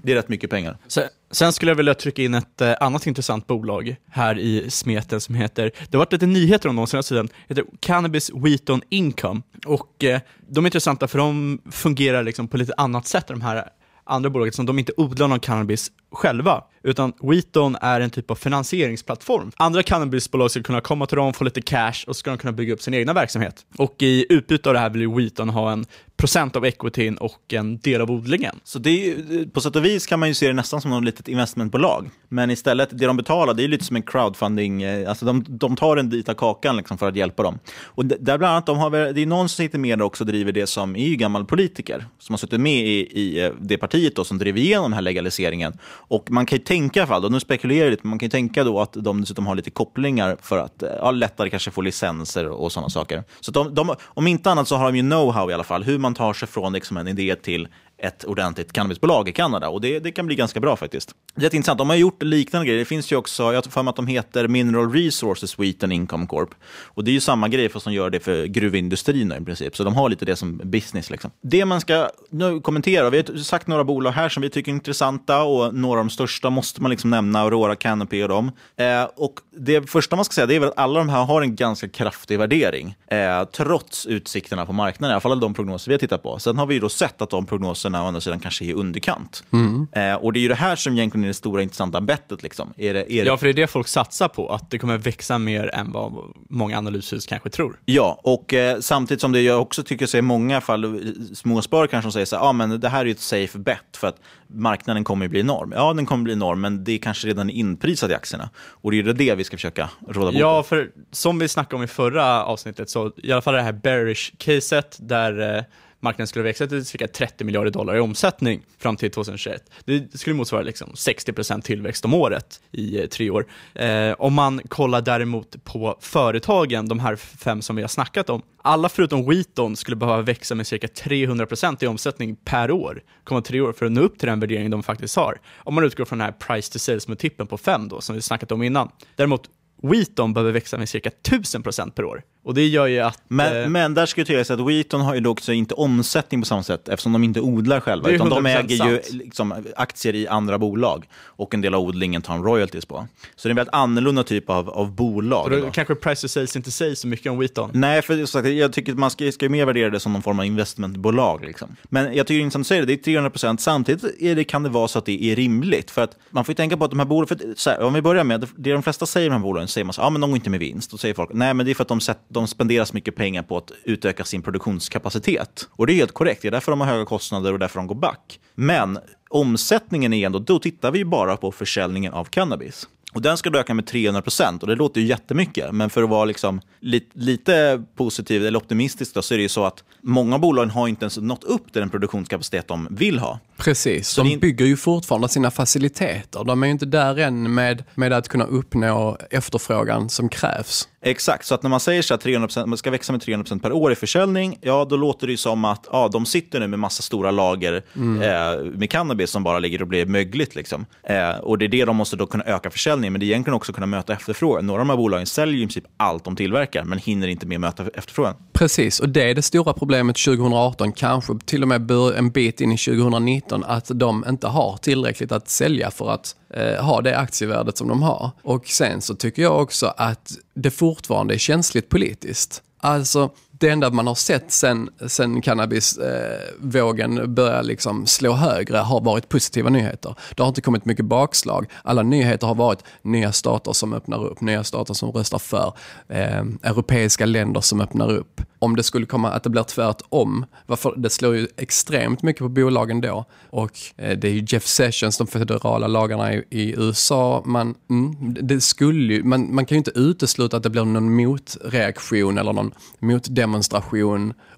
Det är rätt mycket pengar. Sen, sen skulle jag vilja trycka in ett eh, annat intressant bolag här i smeten som heter, det har varit lite nyheter om dem senaste tiden, heter Cannabis Wheaton Income. Och eh, de är intressanta för de fungerar liksom på lite annat sätt än de här andra bolaget som de inte odlar någon cannabis själva, utan Wheaton är en typ av finansieringsplattform. Andra cannabisbolag ska kunna komma till dem, få lite cash och så ska de kunna bygga upp sin egna verksamhet. Och i utbyte av det här vill ju Wheaton ha en procent av equityn och en del av odlingen. Så det är, ju- eh, på sätt och vis kan man ju se det nästan som något litet investmentbolag. Men istället, det de betalar, det är lite som en crowdfunding. Eh, alltså de, de tar en bit av kakan liksom för att hjälpa dem. Och där bland annat, de har, det är någon som sitter med där också och driver det som är ju gammal politiker. Som har suttit med i, i eh, det partiet då, som drev igenom den här legaliseringen. Och man kan ju tänka i alla fall, och nu spekulerar jag lite, men man kan ju tänka då att de dessutom har lite kopplingar för att ja, lättare kanske få licenser och sådana saker. Så de, de, om inte annat så har de ju know-how i alla fall, hur man man tar sig från liksom en idé till ett ordentligt cannabisbolag i Kanada. Och det, det kan bli ganska bra faktiskt. Rätt intressant. De har gjort liknande grejer. Det finns ju också, jag har för mig att de heter Mineral Resources Sweden Income Corp. Och det är ju samma grej fast de gör det för gruvindustrin i princip. Så de har lite det som business. Liksom. Det man ska nu kommentera, vi har sagt några bolag här som vi tycker är intressanta och några av de största måste man liksom nämna, Aurora, Canopy och dem. Eh, och det första man ska säga det är väl att alla de här har en ganska kraftig värdering. Eh, trots utsikterna på marknaden, i alla fall de prognoser vi har tittat på. Sen har vi ju då sett att de prognoserna å andra sidan kanske är i underkant. Mm. Eh, och det är ju det här som egentligen är det stora intressanta bettet. Liksom. Är det, är det... Ja, för det är det folk satsar på, att det kommer växa mer än vad många analyshus kanske tror. Ja, och eh, samtidigt som det jag också tycker sig i många fall, eh, småsparare kanske som säger så här, ah, men det här är ju ett safe bet för att marknaden kommer ju bli enorm. Ja, den kommer bli enorm, men det är kanske redan är inprisat i aktierna. Och det är det vi ska försöka råda bot Ja, för som vi snackade om i förra avsnittet, så i alla fall det här bearish-caset där eh, marknaden skulle växa till cirka 30 miljarder dollar i omsättning fram till 2021. Det skulle motsvara liksom 60% tillväxt om året i eh, tre år. Eh, om man kollar däremot på företagen, de här fem som vi har snackat om, alla förutom Wheaton skulle behöva växa med cirka 300% i omsättning per år, komma tre år för att nå upp till den värdering de faktiskt har. Om man utgår från den här price to sales-multipeln på 5 då, som vi snackat om innan. Däremot Wheaton behöver växa med cirka 1000% per år. Och det gör ju att... Men, eh, men där ska ju tilläggas att Wheaton har ju då också inte omsättning på samma sätt eftersom de inte odlar själva. Utan de 100% äger ju sant. liksom aktier i andra bolag och en del av odlingen tar de royalties på. Så det är en väldigt annorlunda typ av, av bolag. och då kanske price to sales inte säger så mycket om Wheaton. Nej, för sagt, jag tycker att man ska, ska ju mer värdera det som någon form av investmentbolag. Liksom. Men jag tycker det är intressant att säga det, det är 300 procent. Samtidigt är det, kan det vara så att det är rimligt. För att man får ju tänka på att de här bolagen, för att, så här, om vi börjar med, det de flesta säger om de här bolagen, säger man så här, ja men de går inte med vinst. Då säger folk, nej men det är för att de, sätt, de spenderar så mycket pengar på att utöka sin produktionskapacitet. Och det är helt korrekt, det är därför de har höga kostnader och därför de går back. Men omsättningen är ändå, då tittar vi ju bara på försäljningen av cannabis. Och den ska då öka med 300 procent och det låter ju jättemycket. Men för att vara liksom lite, lite positiv eller optimistisk då, så är det ju så att många av bolagen har inte ens nått upp till den produktionskapacitet de vill ha. Precis, Så de bygger ju fortfarande sina faciliteter. De är ju inte där än med, med att kunna uppnå efterfrågan som krävs. Exakt, så att när man säger så att 300%, man ska växa med 300% per år i försäljning, ja då låter det ju som att ja, de sitter nu med massa stora lager Mm. eh, med cannabis som bara ligger och blir mögligt. Liksom. Eh, och det är det de måste då kunna öka försäljningen, men det är egentligen också kunna möta efterfrågan. Några av de här bolagen säljer i princip allt de tillverkar, men hinner inte med att möta efterfrågan. Precis, och det är det stora problemet 2018, kanske till och med en bit in i 2019, att de inte har tillräckligt att sälja för att eh, ha det aktievärdet som de har. Och sen så tycker jag också att det fortfarande är känsligt politiskt. Alltså, det enda man har sett sen, sen cannabisvågen eh, började liksom slå högre har varit positiva nyheter. Det har inte kommit mycket bakslag. Alla nyheter har varit nya stater som öppnar upp, nya stater som röstar för, eh, europeiska länder som öppnar upp. Om det skulle komma att det blir tvärtom, varför, det slår ju extremt mycket på bolagen då. Och eh, det är ju Jeff Sessions, de federala lagarna i, i USA. Man, mm, det skulle ju, man, man kan ju inte utesluta att det blir någon motreaktion eller någon motdemonstration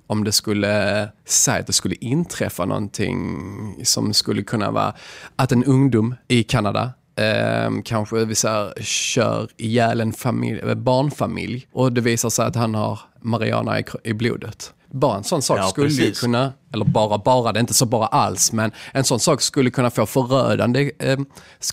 om det skulle säga att det skulle inträffa någonting som skulle kunna vara att en ungdom i Kanada Eh, kanske vi säger, kör ihjäl en familj, eh, barnfamilj och det visar sig att han har Mariana i, i blodet. Bara en sån sak Ja, skulle ju precis. kunna, eller bara bara, det är inte så bara alls, men en sån sak skulle kunna få förödande eh,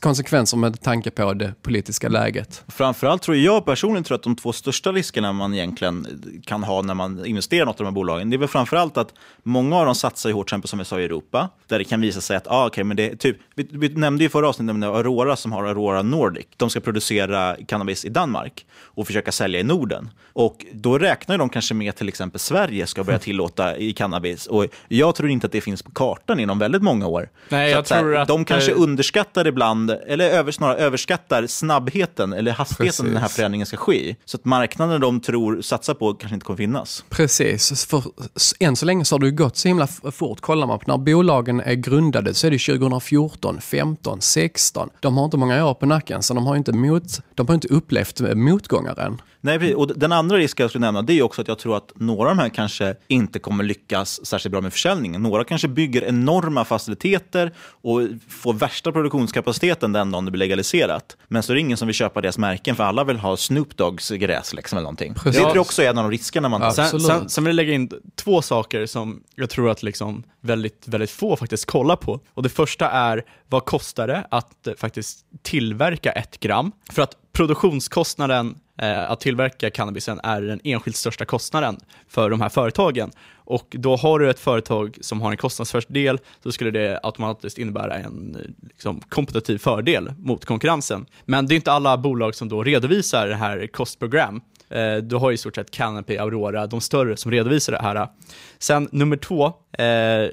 konsekvenser med tanke på det politiska läget. Framförallt tror jag personligen tror att de två största riskerna man egentligen kan ha när man investerar i något av de här bolagen, det är väl framförallt att många av dem satsar ju hårt, exempel som jag sa i Europa, där det kan visa sig att, ah, okay, men det typ, vi, vi nämnde ju förra avsnittet Aurora som har Aurora Nordic. De ska producera cannabis i Danmark och försöka sälja i Norden. Och då räknar de kanske med till exempel Sverige ska börja tillåta i cannabis. Och jag tror inte att det finns på kartan inom väldigt många år. Nej, jag här, tror att, de kanske eh, underskattar ibland, eller över, snarare överskattar snabbheten eller hastigheten den här Precis. förändringen ska ske. Så att marknaden de tror satsar på kanske inte kommer finnas. Precis, för än så länge så har det gått så himla fort. Kollar man på när bolagen är grundade så är det 2014, 15, 16. De har inte många år på nacken så de har inte, mot, de har inte upplevt eh, motgångar än. Nej, precis. och den andra risken jag skulle nämna det är också att jag tror att några av de här kanske inte kommer lyckas särskilt bra med återförsäljningen. Några kanske bygger enorma faciliteter och får värsta produktionskapaciteten den dagen det blir legaliserat. Men så är det ingen som vill köpa deras märken för alla vill ha Snoop Dogs gräs liksom, eller någonting. Det tror jag också är en av de riskerna man tar. Sen, sen, sen vill jag lägga in två saker som jag tror att liksom väldigt, väldigt få faktiskt kollar på. Och det första är, vad kostar det att eh, faktiskt tillverka ett gram? För att produktionskostnaden eh, att tillverka cannabisen är den enskilt största kostnaden för de här företagen. Och då har du ett företag som har en kostnadsfördel så skulle det automatiskt innebära en liksom, kompetitiv fördel mot konkurrensen. Men det är inte alla bolag som då redovisar det här kostprogram. Eh, du har i stort sett Canopy, Aurora, de större som redovisar det här. Sen nummer två, eh,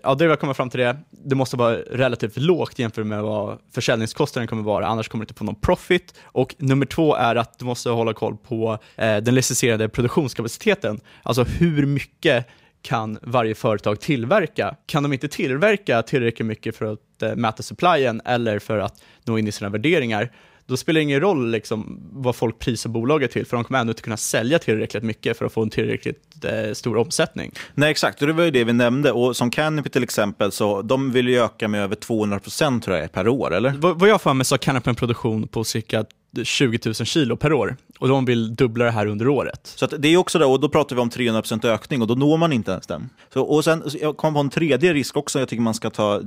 ja det jag kommer fram till det, det måste vara relativt lågt jämfört med vad försäljningskostnaden kommer vara, annars kommer du inte få någon profit. Och nummer två är att du måste hålla koll på eh, den licensierade produktionskapaciteten, alltså hur mycket kan varje företag tillverka? Kan de inte tillverka tillräckligt mycket för att eh, mäta supplyen eller för att nå in i sina värderingar, då spelar det ingen roll liksom, vad folk prisar bolaget till, för de kommer ändå inte kunna sälja tillräckligt mycket för att få en tillräckligt eh, stor omsättning. Nej, exakt. Och det var ju det vi nämnde. Och som Canopy till exempel, så de vill ju öka med över 200 procent tror jag, per år, eller? Vad, vad jag får mig så har Canopy en produktion på cirka 20 000 kilo per år och de vill dubbla det här under året. Så det är också det, och då pratar vi om 300 procent ökning och då når man inte ens den. Så, och sen, jag kom på en tredje risk också jag tycker man ska ta,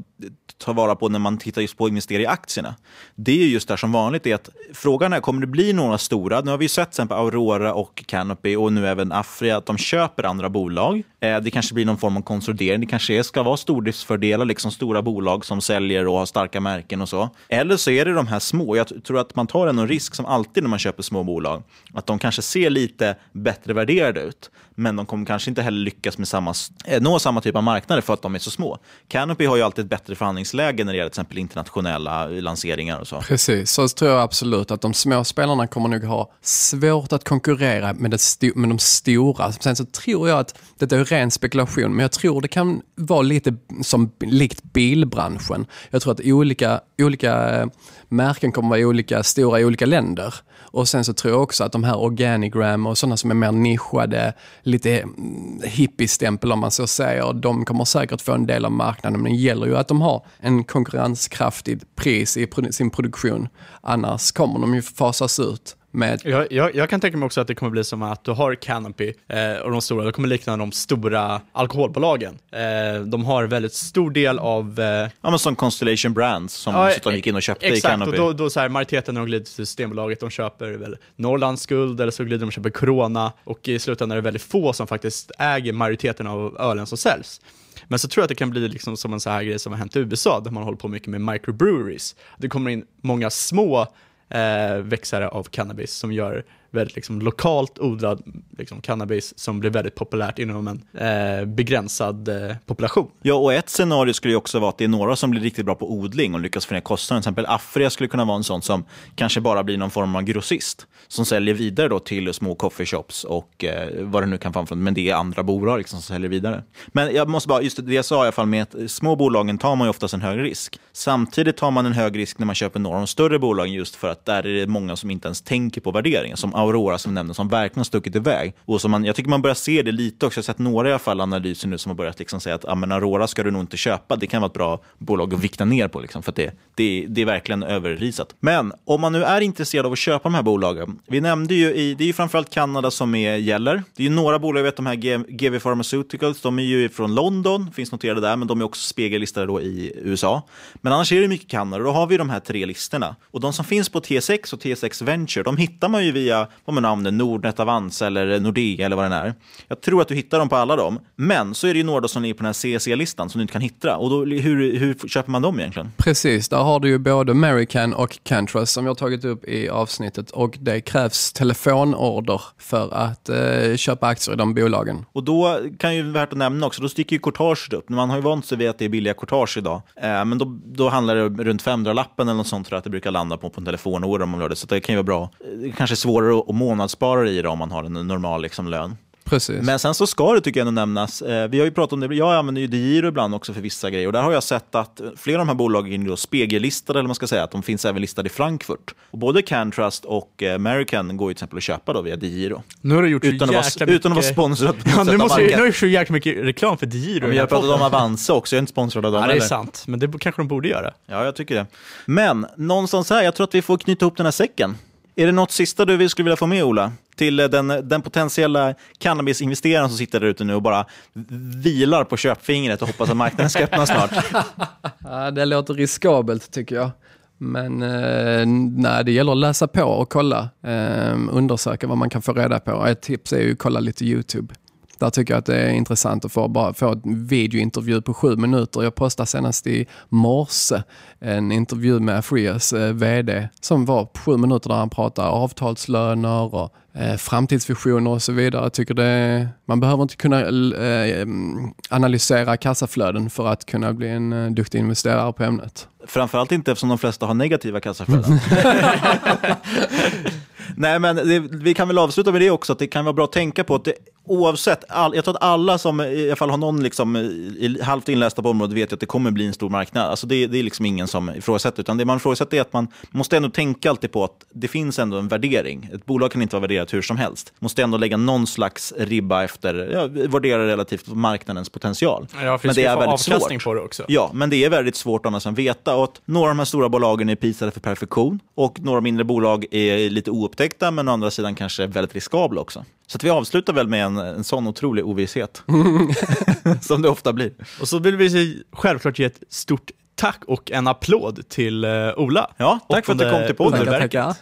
ta vara på när man tittar just på att investera i aktierna. Det är just där som vanligt är att frågan är, kommer det bli några stora? Nu har vi sett till exempel Aurora och Canopy och nu även Afria att de köper andra bolag. Eh, det kanske blir någon form av konsolidering. Det kanske ska vara stordriftsfördelar, liksom stora bolag som säljer och har starka märken och så. Eller så är det de här små. Jag tror att man tar en risk som alltid när man köper små bolag. Att de kanske ser lite bättre värderade ut, men de kommer kanske inte heller lyckas med samma, eh, nå samma typ av marknader för att de är så små. Canopy har ju alltid ett bättre förhandlingsläge när det gäller till exempel internationella lanseringar och så. Precis, så tror jag absolut att de små spelarna kommer nog ha svårt att konkurrera med, det med de stora. Sen så tror jag att, detta är ren spekulation, men jag tror det kan vara lite som likt bilbranschen. Jag tror att olika, olika eh, märken kommer vara olika stora i olika länder. Och sen så tror jag också att de här Organigram och sådana som är mer nischade, lite mm, hippiestämpel om man så säger, de kommer säkert få en del av marknaden. Men det gäller ju att de har en konkurrenskraftig pris i sin produktion. Annars kommer de ju fasas ut. Med... Jag, jag, jag, kan tänka mig också att det kommer bli som att du har Canopy eh, och de stora, det kommer likna de stora alkoholbolagen. Eh, de har väldigt stor del av... Eh... Ja men som Constellation Brands som ja, de gick in och köpte exakt, i Canopy. Exakt, och då, då så här, majoriteten de glider till Systembolaget, de köper väl Norrlands guld eller så glider de och köper Corona och i slutändan är det väldigt få som faktiskt äger majoriteten av ölen som säljs. Men så tror jag att det kan bli liksom som en så här grej som har hänt i USA, där man håller på mycket med microbreweries. Det kommer in många små eh, växare av cannabis som gör väldigt liksom, lokalt odlad liksom, cannabis som blir väldigt populärt inom en eh, begränsad eh, population. Ja, och ett scenario skulle ju också vara att det är några som blir riktigt bra på odling och lyckas få ner kostnaden. Till exempel Afria skulle kunna vara en sån som kanske bara blir någon form av grossist som säljer vidare då till små coffeeshops och eh, vad det nu kan vara från, men det är andra bolag liksom som säljer vidare. Men jag måste bara, just det jag sa i alla fall med att små bolagen tar man ju oftast en högre risk. Samtidigt tar man en hög risk när man köper några av de större bolagen just för att där är det många som inte ens tänker på värderingen. Som Aurora som nämndes, som verkligen stuckit iväg. Och som man, jag tycker man börjar se det lite också. Jag har sett några i alla fall analyser nu som har börjat liksom säga att ah, men Aurora ska du nog inte köpa. Det kan vara ett bra bolag att vikta ner på, liksom, för det, det, det är verkligen överrisat. Men om man nu är intresserad av att köpa de här bolagen. Vi nämnde ju, i, det är ju framförallt Kanada som är, gäller. Det är ju några bolag, jag vet de här GV Pharmaceuticals, de är ju från London, finns noterade där, men de är också spegellistade då i USA. Men annars är det mycket Kanada. Då har vi de här tre listorna. Och de som finns på T6 och T6 Venture, de hittar man ju via, vad man namnen, Nordnet Avanza eller Nordea eller vad det är. Jag tror att du hittar dem på alla dem. Men så är det ju några som är på den här CC-listan som du inte kan hitta. Och då, hur, hur köper man dem egentligen? Precis, där har du ju både American och Cantrust som jag har tagit upp i avsnittet och det krävs telefonorder för att eh, köpa aktier i de bolagen. Och då kan ju värt att nämna också, då sticker ju courtaget upp. Man har ju vant sig vid att det är billiga courtage idag. Eh, men då, då handlar det runt 500-lappen eller något sånt tror jag att det brukar landa på på en telefonorder om man gör det. Så det kan ju vara bra. Det kanske är svårare att månadsspara i det om man har en normal liksom, lön. Precis. Men sen så ska det tycker jag ändå nämnas. Eh, vi har ju pratat om det, jag använder ju DeGiro ibland också för vissa grejer och där har jag sett att flera av de här bolagen är spegellistade, eller man ska säga, att de finns även listade i Frankfurt. Och både Cantrust och eh, American går ju till exempel att köpa då via DeGiro. Nu har du gjort utan, så att vara, utan att vara mycket- sponsrad Ja, nu, måste, ju- nu har du så jäkla mycket reklam för Giro. Ja, jag har pratat om Avanza också, jag är inte sponsrad av dem Ja, det är sant, men det kanske de borde göra. Ja, jag tycker det. Men någonstans här, jag tror att vi får knyta ihop den här säcken. Är det något sista du skulle vilja få med, Ola? Till eh, den, den potentiella cannabisinvesteraren som sitter där ute nu och bara vilar på köpfingret och hoppas att marknaden ska öppna snart. Det låter riskabelt tycker jag. Men eh, nej, det gäller att läsa på och kolla. Eh, undersöka vad man kan få reda på. Ett tips är ju att kolla lite YouTube. Där tycker jag att det är intressant att få, bara få en videointervju på sju minuter. Jag postade senast i morse en intervju med Freas eh, VD som var på sju minuter där han pratar avtalslöner och eh, framtidsvisioner och så vidare. Jag tycker det, man behöver inte kunna eh, analysera kassaflöden för att kunna bli en eh, duktig investerare på ämnet. Framförallt inte eftersom de flesta har negativa kassaflöden. Nej, men det, vi kan väl avsluta med det också, att det kan vara bra att tänka på att det, oavsett, all, jag tror att alla som i alla fall har någon liksom, i, halvt inlästa på området vet att det kommer bli en stor marknad. Alltså det, det är liksom ingen som ifrågasätter, utan det man ifrågasätter är att man måste ändå tänka alltid på att det finns ändå en värdering. Ett bolag kan inte vara värderat hur som helst. Måste ändå lägga någon slags ribba efter, ja, värdera relativt marknadens potential. Ja, för det ska få avkastning på det också. Ja, men det är väldigt svårt annars att veta. Och att några av de här stora bolagen är prisade för perfektion och några mindre bolag är lite oupptäckta, men å andra sidan kanske väldigt riskabla också. Så att vi avslutar väl med en, en sån otrolig ovisshet. Som det ofta blir. Och så vill vi självklart ge ett stort tack och en applåd till eh, Ola. Ja, tack för att du kom till podden. Underverket.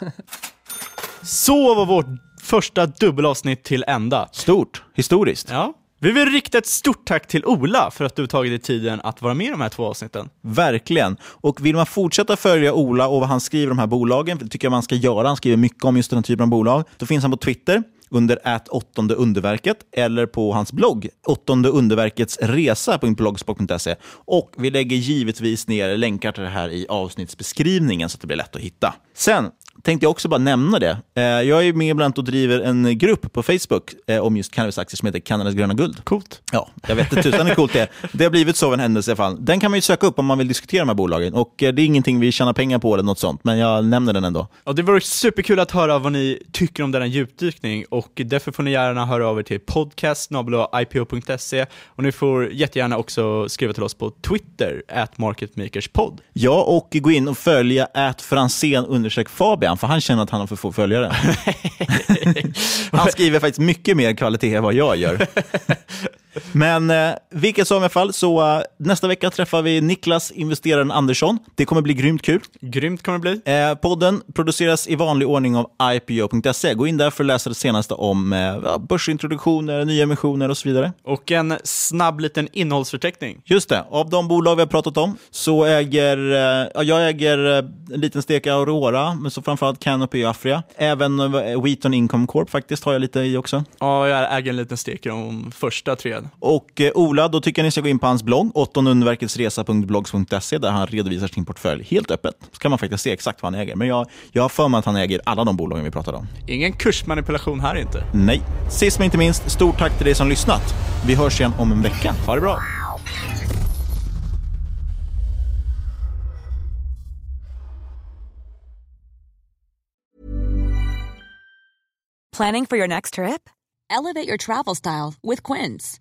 Så var vårt första dubbelavsnitt till ända. Stort, historiskt. Ja. Vi vill rikta ett stort tack till Ola för att du tagit dig tiden att vara med i de här två avsnitten. Verkligen. Och vill man fortsätta följa Ola och vad han skriver om de här bolagen, för det tycker jag man ska göra, han skriver mycket om just den här typen av bolag, då finns han på Twitter under ät åttonde underverket eller på hans blogg åttonde underverkets resa.blogspot.se. Och vi lägger givetvis ner länkar till det här i avsnittsbeskrivningen så att det blir lätt att hitta. Sen tänkte jag också bara nämna det. Eh, Jag är med ibland och driver en grupp på Facebook eh, om just cannabisaktier som heter Kanadas gröna guld. Coolt. Ja, jag vet inte tusan hur coolt det är. Det har blivit så av en händelse i alla fall. Den kan man ju söka upp om man vill diskutera de här bolagen. Och eh, det är ingenting vi tjänar pengar på eller något sånt, men jag nämner den ändå. Och det vore superkul att höra vad ni tycker om denna djupdykning och därför får ni gärna höra av er till podcast ipo.se och ni får jättegärna också skriva till oss på Twitter, at marketmakerspod. Ja, och gå in och följa att Franzén undersök Fabian, för han känner att han har för få följare. han skriver faktiskt mycket mer kvalitet än vad jag gör. Men eh, vilket som i alla fall, så eh, nästa vecka träffar vi Niklas, investeraren Andersson. Det kommer bli grymt kul. Grymt kommer det bli. Eh, podden produceras i vanlig ordning av IPO.se. Gå in där för att läsa det senaste om eh, börsintroduktioner, nya emissioner och så vidare. Och en snabb liten innehållsförteckning. Just det, av de bolag vi har pratat om så äger eh, ja, jag äger eh, en liten stek Aurora, men så framförallt Canopy och Afria. Även eh, Wheaton Income Corp faktiskt har jag lite i också. Ja, jag äger en liten stek i de första tre. Och eh, Ola, då tycker jag ni ska gå in på hans blogg, åttondeunderverketsresa.blogs.se, där han redovisar sin portfölj helt öppet. Så kan man faktiskt se exakt vad han äger. Men jag, jag har för mig att han äger alla de bolagen vi pratade om. Ingen kursmanipulation här inte. Nej. Sist men inte minst, stort tack till dig som lyssnat. Vi hörs igen om en vecka. Ha det bra. Planning for your next trip? Elevate your travel style with Quince.